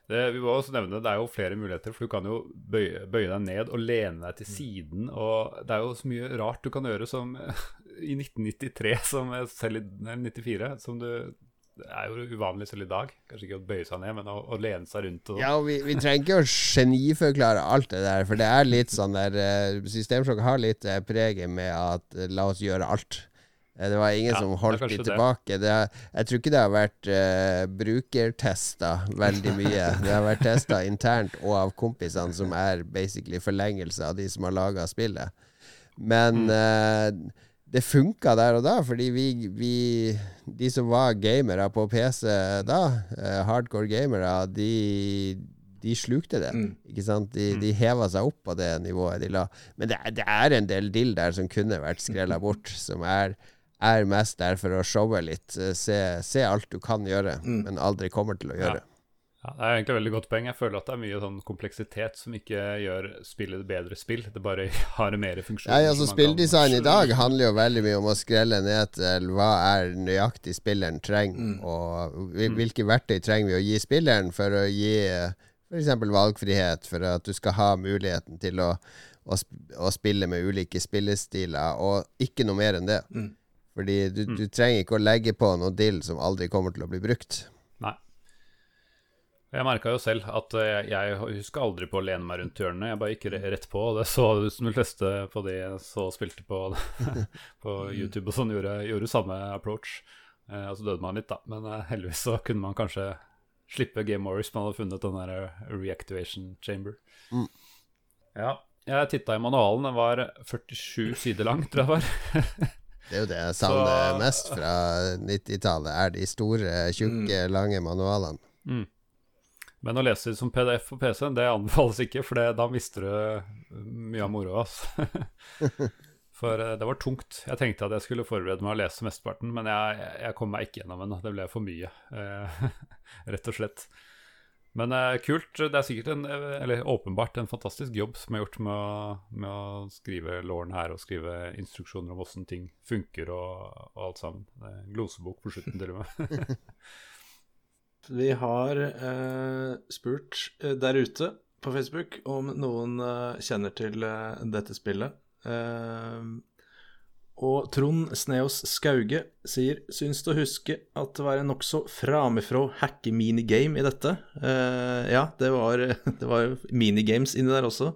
Det, vi må også nevne, det er jo flere muligheter, for du kan jo bøye, bøye deg ned og lene deg til siden. Og det er jo så mye rart du kan gjøre som i 1993, som selv i nei, 94, som du det er jo uvanlig selv i dag. Kanskje ikke å bøye seg ned, men å, å lene seg rundt. Og, Ja, og vi, vi trenger ikke å geniforklare alt det der, for det er litt sånn der uh, Systemsjokk har litt eh, preget med at eh, la oss gjøre alt. Eh, det var ingen Ja, som holdt det. tilbake. Det er, jeg tror ikke det har vært uh, brukertesta veldig mye. Det har vært testa internt og av kompisene, som er basically forlengelse av de som har laga spillet. Men eh, det funka der og da, fordi vi, vi De som var gamere på PC da, eh, hardcore gamere, de, de slukte det. Ikke sant? De, de heva seg opp på det nivået de la. Men det, det er en del dill der som kunne vært skrella bort, som er, er mest der for å showe litt. eh, Se, se alt du kan gjøre, men aldri kommer til å gjøre. Ja, det er egentlig et veldig godt poeng. Jeg føler at det er mye sånn kompleksitet som ikke gjør spillet bedre spill. Det bare har mer funksjoner. Ja, altså Spilldesign i dag handler jo veldig mye om å skrelle ned til hva er nøyaktig spilleren trenger, og hvil- hvilke verktøy trenger vi å gi spilleren for å gi f.eks. valgfrihet, for at du skal ha muligheten til å, å, å spille med ulike spillestiler, og ikke noe mer enn det. Fordi du, du trenger ikke å legge på noe dill som aldri kommer til å bli brukt. Jeg merka jo selv at eh, jeg, jeg husker aldri på å lene meg rundt hjørnene. Jeg bare gikk rett på, og det så ut som de fleste på de jeg så spilte på, på YouTube og sånn, gjorde, gjorde samme approach. Eh, og så døde man litt, da. Men eh, heldigvis så kunne man kanskje slippe Game Over hvis man hadde funnet den der eh, reactivation chamber. Ja. Jeg titta i manualen, den var 47 sider lang, tror jeg det var. Det er jo det jeg savner Så- mest fra 90-tallet, er de store, tjukke, lange manualene. Men å lese det som PDF på PC-en, det anbefales ikke, for det, da mister du mye av moroa. Altså. For eh, det var tungt. Jeg tenkte at jeg skulle forberede meg å lese mesteparten, men jeg, jeg- kom meg ikke gjennom den. Det ble for mye, eh, rett og slett. Men eh, kult. Det er sikkert en, eh, eller åpenbart en fantastisk jobb som er gjort med å, med å skrive låren her og skrive instruksjoner om åssen ting funker og, og alt sammen. Glosebok på slutten, til og med. Vi har eh, spurt eh, der ute på Facebook om noen eh, kjenner til eh, dette spillet. Eh, og Trond Sneås Skauge sier Syns å huske at det var en nokså framifrå hacke-minigame i dette? Eh, ja, det var, det var minigames inni der også.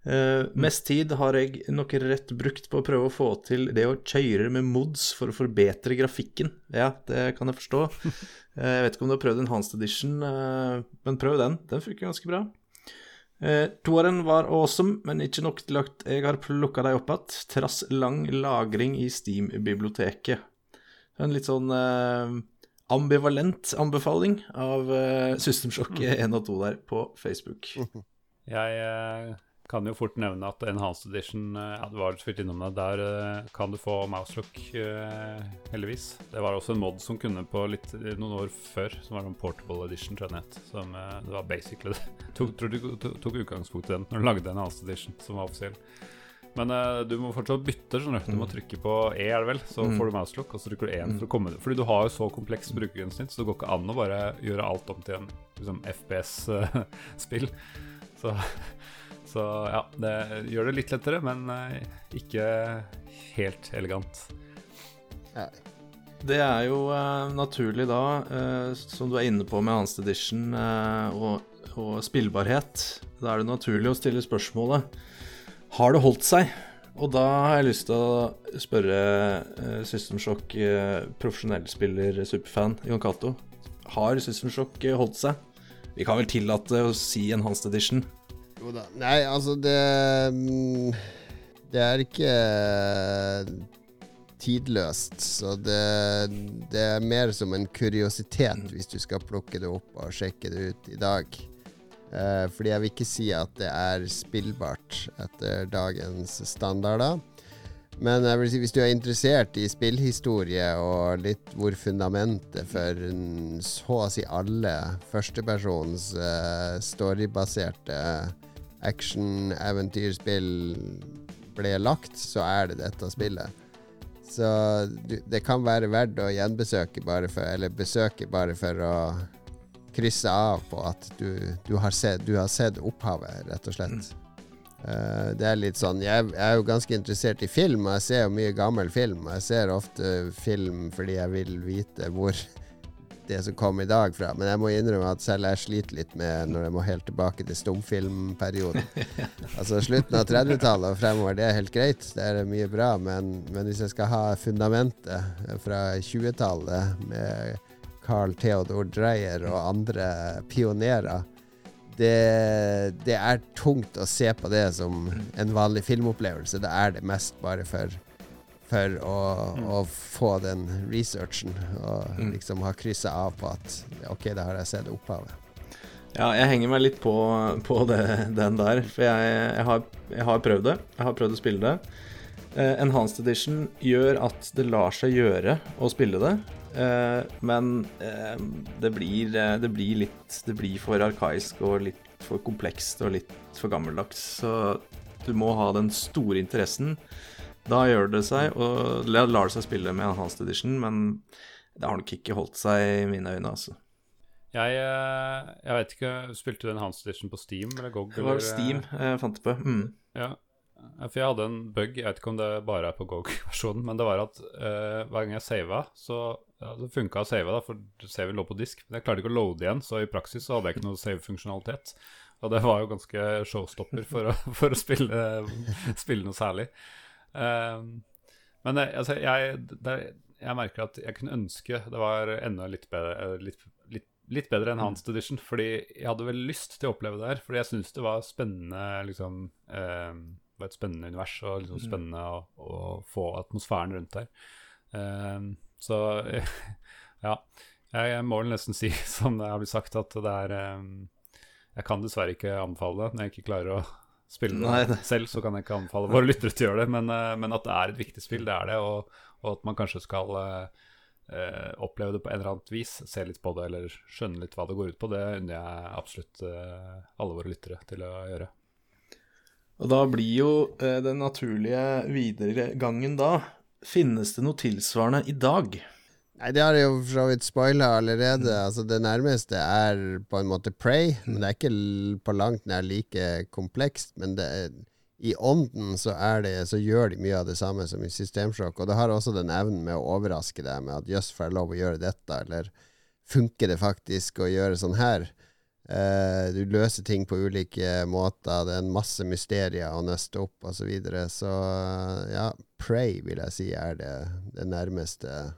Eh, mest tid har jeg nok rett brukt på å prøve å få til det å kjøre med mods for å forbedre grafikken. Ja, det kan jeg forstå. Uh, Jeg vet ikke om du har prøvd en Enhanced Edition, uh, men prøv den. Den funker ganske bra. Toeren var awesome, men ikke nok til at jeg har plukka dem opp igjen, trass lang lagring i Steam-biblioteket. En litt sånn ambivalent anbefaling av eh, System Shock 1 og 2 der på Facebook. Jeg kan jo fort nevne at Enhanced Edition eh, ja, Du var så vidt innom det. Der eh, kan du få Mouselook, eh, heldigvis. Det var også en mod som kunne på litt, noen år før, som var en portable edition, tror jeg. Som det var basically det. Tok, tror du tok, utgangspunkt i den når du lagde Enhanced Edition, som var offisiell. Men uh, du må fortsatt bytte. Sånn, Du Du må trykke på E, er det vel, så får du mouselock, og så trykker du 1 for å komme Fordi du har jo så komplekst brukergrensesnitt, så det går ikke an å bare gjøre alt om til en liksom, FPS-spill. Så, så ja, det gjør det litt lettere, men eh, ikke helt elegant. Det er jo uh, naturlig da, uh, som du er inne på med Enhanced Edition uh, og, og spillbarhet, da er det naturlig å stille spørsmålet Har det holdt seg? Og da har jeg lyst til å spørre System Shock, profesjonell spiller, superfan, Jon Cato. Har System Shock holdt seg? Vi kan vel tillate å si en Hans Edition. Jo da. Nei, altså det mm, Det er ikke tidløst. Så det, det er mer som en kuriositet hvis du skal plukke det opp og sjekke det ut i dag. Eh, fordi jeg vil ikke si at det er spillbart etter dagens standarder. Men jeg vil si, hvis du er interessert i spillhistorie og litt hvor fundamentet for så å si alle førstepersons eh, storybaserte action-eventyrspill ble lagt, så er det dette spillet. Så det kan være verdt å gjenbesøke bare for Eller besøke bare for å krysse av på at du, du, har, sett, du har sett opphavet, rett og slett. Uh, det er litt sånn jeg, jeg, er jo ganske interessert i film, og jeg ser jo mye gammel film. Jeg ser ofte film fordi jeg vil vite hvor det som kom i dag fra. Men jeg må innrømme at selv jeg sliter litt med når jeg må helt tilbake til stumfilmperioden. altså slutten av 30-tallet og fremover, det er helt greit. Det er mye bra. Men, men hvis jeg skal ha fundamentet fra 20-tallet med Carl Theodor Dreyer og andre pionerer det, det, er tungt å se på det som en vanlig filmopplevelse. Det er det mest bare for for å, mm. å, få den researchen og mm. liksom ha kryssa av på at OK, da har jeg sett opphavet. Ja, jeg henger meg litt på, på det, den der, for jeg, jeg, har, jeg, har, prøvd det. Jeg har prøvd å spille det. Eh, Enhanced Edition gjør at det lar seg gjøre å spille det, eh, men eh, det, blir, det, blir, litt Det blir for arkaisk og litt for komplekst og litt for gammeldags. Så du må ha den store interessen da gjør det seg, og lar det seg spille med Enhanced Edition, men det har nok ikke holdt seg i mine øyne, altså. Jeg, eh, jeg vet ikke, Spilte du Enhanced Edition på Steam eller GOG? Det var Steam jeg fant det på. Mm. Ja, for jeg hadde en bug, jeg vet ikke om det bare er på GOG-versjonen, men det var at uh, hver gang jeg sava, så ja, det funka å save, da, for saven lå på disk. Men jeg klarte ikke å loade igjen, så i praksis så hadde jeg ikke noe save-funksjonalitet. Og det var jo ganske showstopper for å, for å spille, spille noe særlig. Um, men altså, jeg, det, jeg, merker at jeg kunne ønske det var enda litt bedre, litt, litt, litt bedre enn Hans Edition. Fordi jeg hadde vel lyst til å oppleve det her. Fordi jeg syns det var spennende liksom, um, Det var et spennende univers og liksom spennende å, å, få atmosfæren rundt der. Um, så ja. Jeg må vel nesten si, som det har blitt sagt, at det er Jeg kan dessverre ikke anbefale det når jeg ikke klarer å spille Nei, det selv, så kan jeg ikke anbefale våre lyttere til å gjøre det. Men, uh, men, at det er et viktig spill, det er det. Og, og at man kanskje skal uh, oppleve det på en eller annet vis, se litt på det eller skjønne litt hva det går ut på, det unner jeg absolutt alle våre lyttere til å gjøre. Og da blir jo den naturlige videregangen da Finnes det noe tilsvarende i dag? Nei, Det har jeg jo for så vidt spoila allerede. Mm. Altså, det nærmeste er på en måte Pray, mm. men det er ikke på langt nær like komplekst. Men er, i ånden så, det, så, gjør de mye av det samme som i Systemsjokk. Og det har også den evnen med å overraske deg med at jøss, får jeg lov å gjøre dette? Eller funker det faktisk å gjøre sånn her? Uh, du løser ting på ulike måter. Det er en masse mysterier å nøste opp osv. Så, videre. så ja, Pray vil jeg si er det, det nærmeste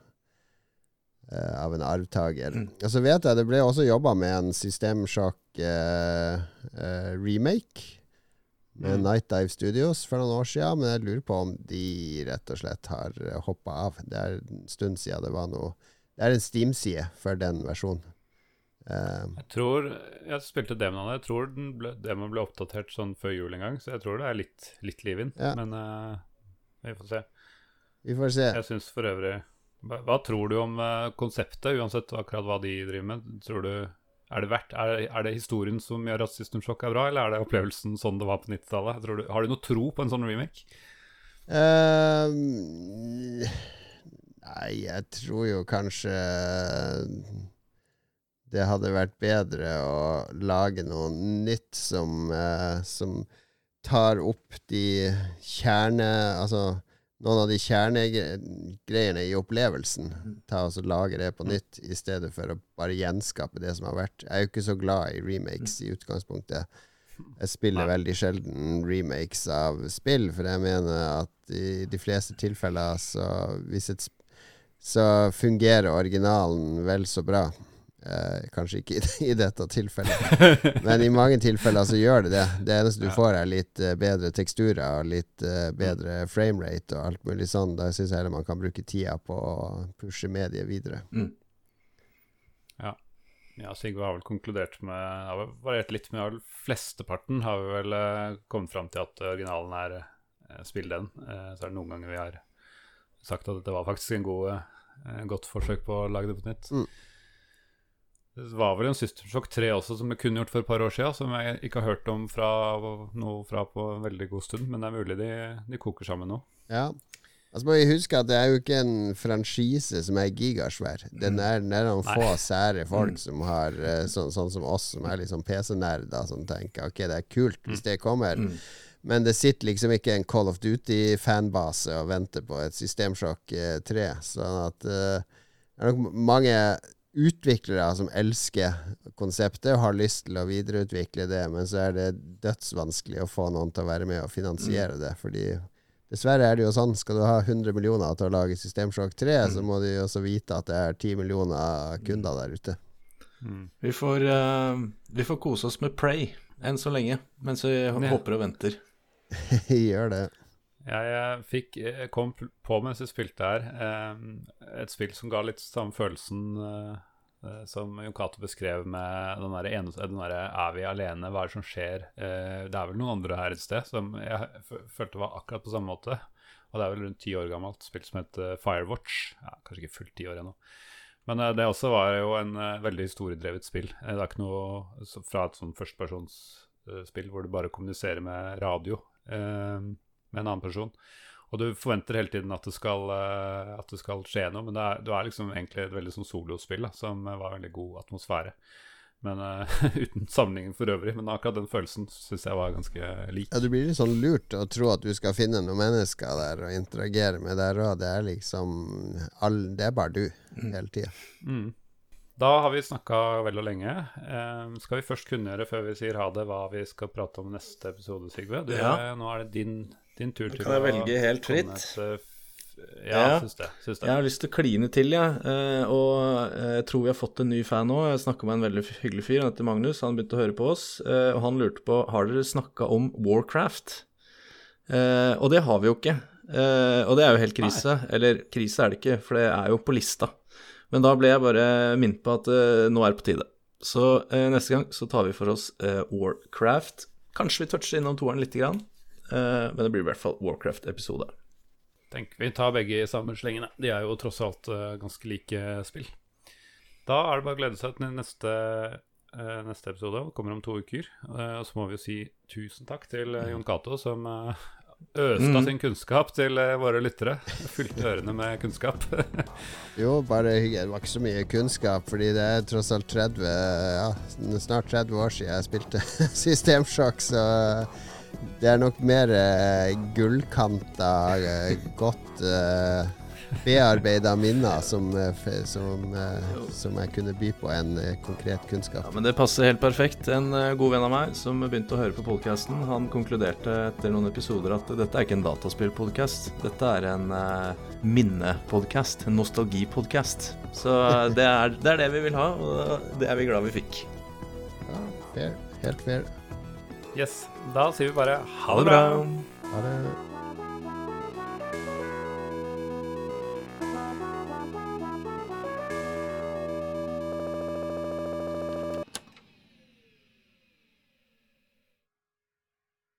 av en arvtaker. Mm. Og så vet jeg det ble også jobba med en systemsjakk-remake. Uh, med mm. Night Dive Studios for noen år siden, men jeg lurer på om de rett og slett har hoppa av. Det er en stund siden det var noe Det er en Steam-side for den versjonen. Uh, jeg tror Jeg spilte demoen Jeg tror den ble, demoen ble oppdatert sånn før jul en gang, så jeg tror det er litt, litt liv inn. Ja. Men uh, vi får se. Vi får se. Jeg syns for øvrig hva, tror du om uh, konseptet, uansett akkurat hva de driver med? Tror du, er det, verdt, er, er det historien som gjør at System Shock er bra, eller er det opplevelsen sånn det var på 90-tallet? Har du noe tro på en sånn remake? Uh, nei, jeg tror jo kanskje det hadde vært bedre å lage noe nytt som, uh, som tar opp de kjerne... Altså noen av de kjernegreiene i opplevelsen. Ta og Lage det på nytt, i stedet for å bare gjenskape det som har vært. Jeg er jo ikke så glad i remakes i utgangspunktet. Jeg spiller veldig sjelden remakes av spill, for jeg mener at i de fleste tilfeller så, så fungerer originalen vel så bra. Eh, kanskje ikke i, i, dette tilfellet, men i mange tilfeller så gjør det det. Det eneste du får, er litt uh, bedre teksturer og litt uh, bedre framerate og alt mulig sånn. Da syns jeg heller man kan bruke tida på å pushe mediet videre. Mm. Ja. ja, Sigve har vel konkludert med Har variert litt med Flesteparten har vi vel uh, kommet fram til at originalen er uh, spill den. så er det noen ganger vi har sagt at det var faktisk en god, godt forsøk på å lage det på nytt. Mm. Det var vel en System Shock 3 også som jeg kunne gjort for et par år siden, som jeg ikke har hørt om fra noe fra på en veldig god stund. Men det er mulig de, de koker sammen nå. Ja. Altså må vi huske at det er jo ikke en franchise som er gigasvær. Det er, den er noen få sære folk som har eh, sånn, sånn som oss, som er liksom PC-nerder, som tenker ok, det er kult hvis det kommer. Men det sitter liksom ikke en Call of Duty-fanbase og venter på et Systemsjokk eh, 3. Sånn at uh, det er nok mange utviklere som elsker konseptet og har lyst til å videreutvikle det, men så er det dødsvanskelig å få noen til å være med og finansiere det. Fordi dessverre er det jo sånn, skal du ha 100 millioner til å lage Systemsjokk 3, så må du jo også vite at det er 10 millioner kunder der ute. Vi får, uh, vi får kose oss med Pray enn så lenge, mens vi håper og venter. Gjør det. Jeg, fikk, kom på mens jeg spilte her, eh, et spill som ga litt samme følelsen eh, eh, som Jon Cato beskrev med den der der, Er vi alene? Hva er det som skjer? Det er vel noen andre her et sted som jeg følte var akkurat på samme måte. Og det er vel rundt ti år gammelt. Spill som heter Firewatch. Ja, kanskje ikke fullt ti år ennå. Men det også var jo en veldig historiedrevet spill. Det er ikke noe fra et sånn førstepersonsspill hvor du bare kommuniserer med radio eh, med en annen person. Og du forventer hele tiden at det skal, eh, at det skal skje noe, men det er, du er liksom egentlig et veldig sånn solospill da, som var veldig god atmosfære. Men uh, Uten sammenligning for øvrig. Men akkurat den følelsen syns jeg var ganske lik. Ja, Du blir litt sånn lurt å tro at du skal finne noen mennesker der og interagere med der òg. Det er liksom all, Det er bare du hele tida. Mm. Da har vi snakka vel og lenge. Um, skal vi først kunngjøre, før vi sier ha det, hva vi skal prate om neste episode, Sigve? Du, Ja. Nå er det din, din tur til kan jeg velge helt fritt. Ja, Ja. syns det. Syns det. Jeg har lyst til å kline til, jeg. Eh, og eh, jeg tror vi har fått en ny fan nå. Jeg snakka med en veldig hyggelig fyr, han heter Magnus. Han begynte å høre på oss, eh, og han lurte på har dere snakka om Warcraft. Eh, og det har vi jo ikke. Eh, og det er jo helt krise. Eller krise er det ikke, for det er jo på lista. Men da ble jeg bare minnet på at nå er det på tide. Så neste gang så tar vi for oss Warcraft. Kanskje vi toucher innom toeren lite grann, men det blir i hvert fall Warcraft-episode. Tenk, vi tar begge i samme slengene. De er jo tross alt eh, ganske like spill. Da er det bare å glede seg til neste, eh, neste episode. Det kommer om to uker. Eh, og så må vi jo si tusen takk til eh, Jon Cato, som eh, øste av Mm. sin kunnskap til eh, våre lyttere. Fylte ørene med kunnskap. Jo, bare hyggelig. Det var ikke så mye kunnskap, fordi det er tross alt 30 Ja, snart 30 år siden jeg spilte Systemsjokk, så det er nok mer uh, gullkanta, uh, godt uh, bearbeida minner som, som, som jeg kunne by på en konkret kunnskap. Ja, men Det passer helt perfekt. En god venn av meg som begynte å høre på podkasten, han konkluderte etter noen episoder at dette er ikke en dataspillpodkast. Dette er en minnepodkast, en nostalgipodkast. Så det er, det er det vi vil ha, og det er vi glad vi fikk. Ja, fair. Helt fair. Yes. Da sier vi bare ha det bra. Ha det.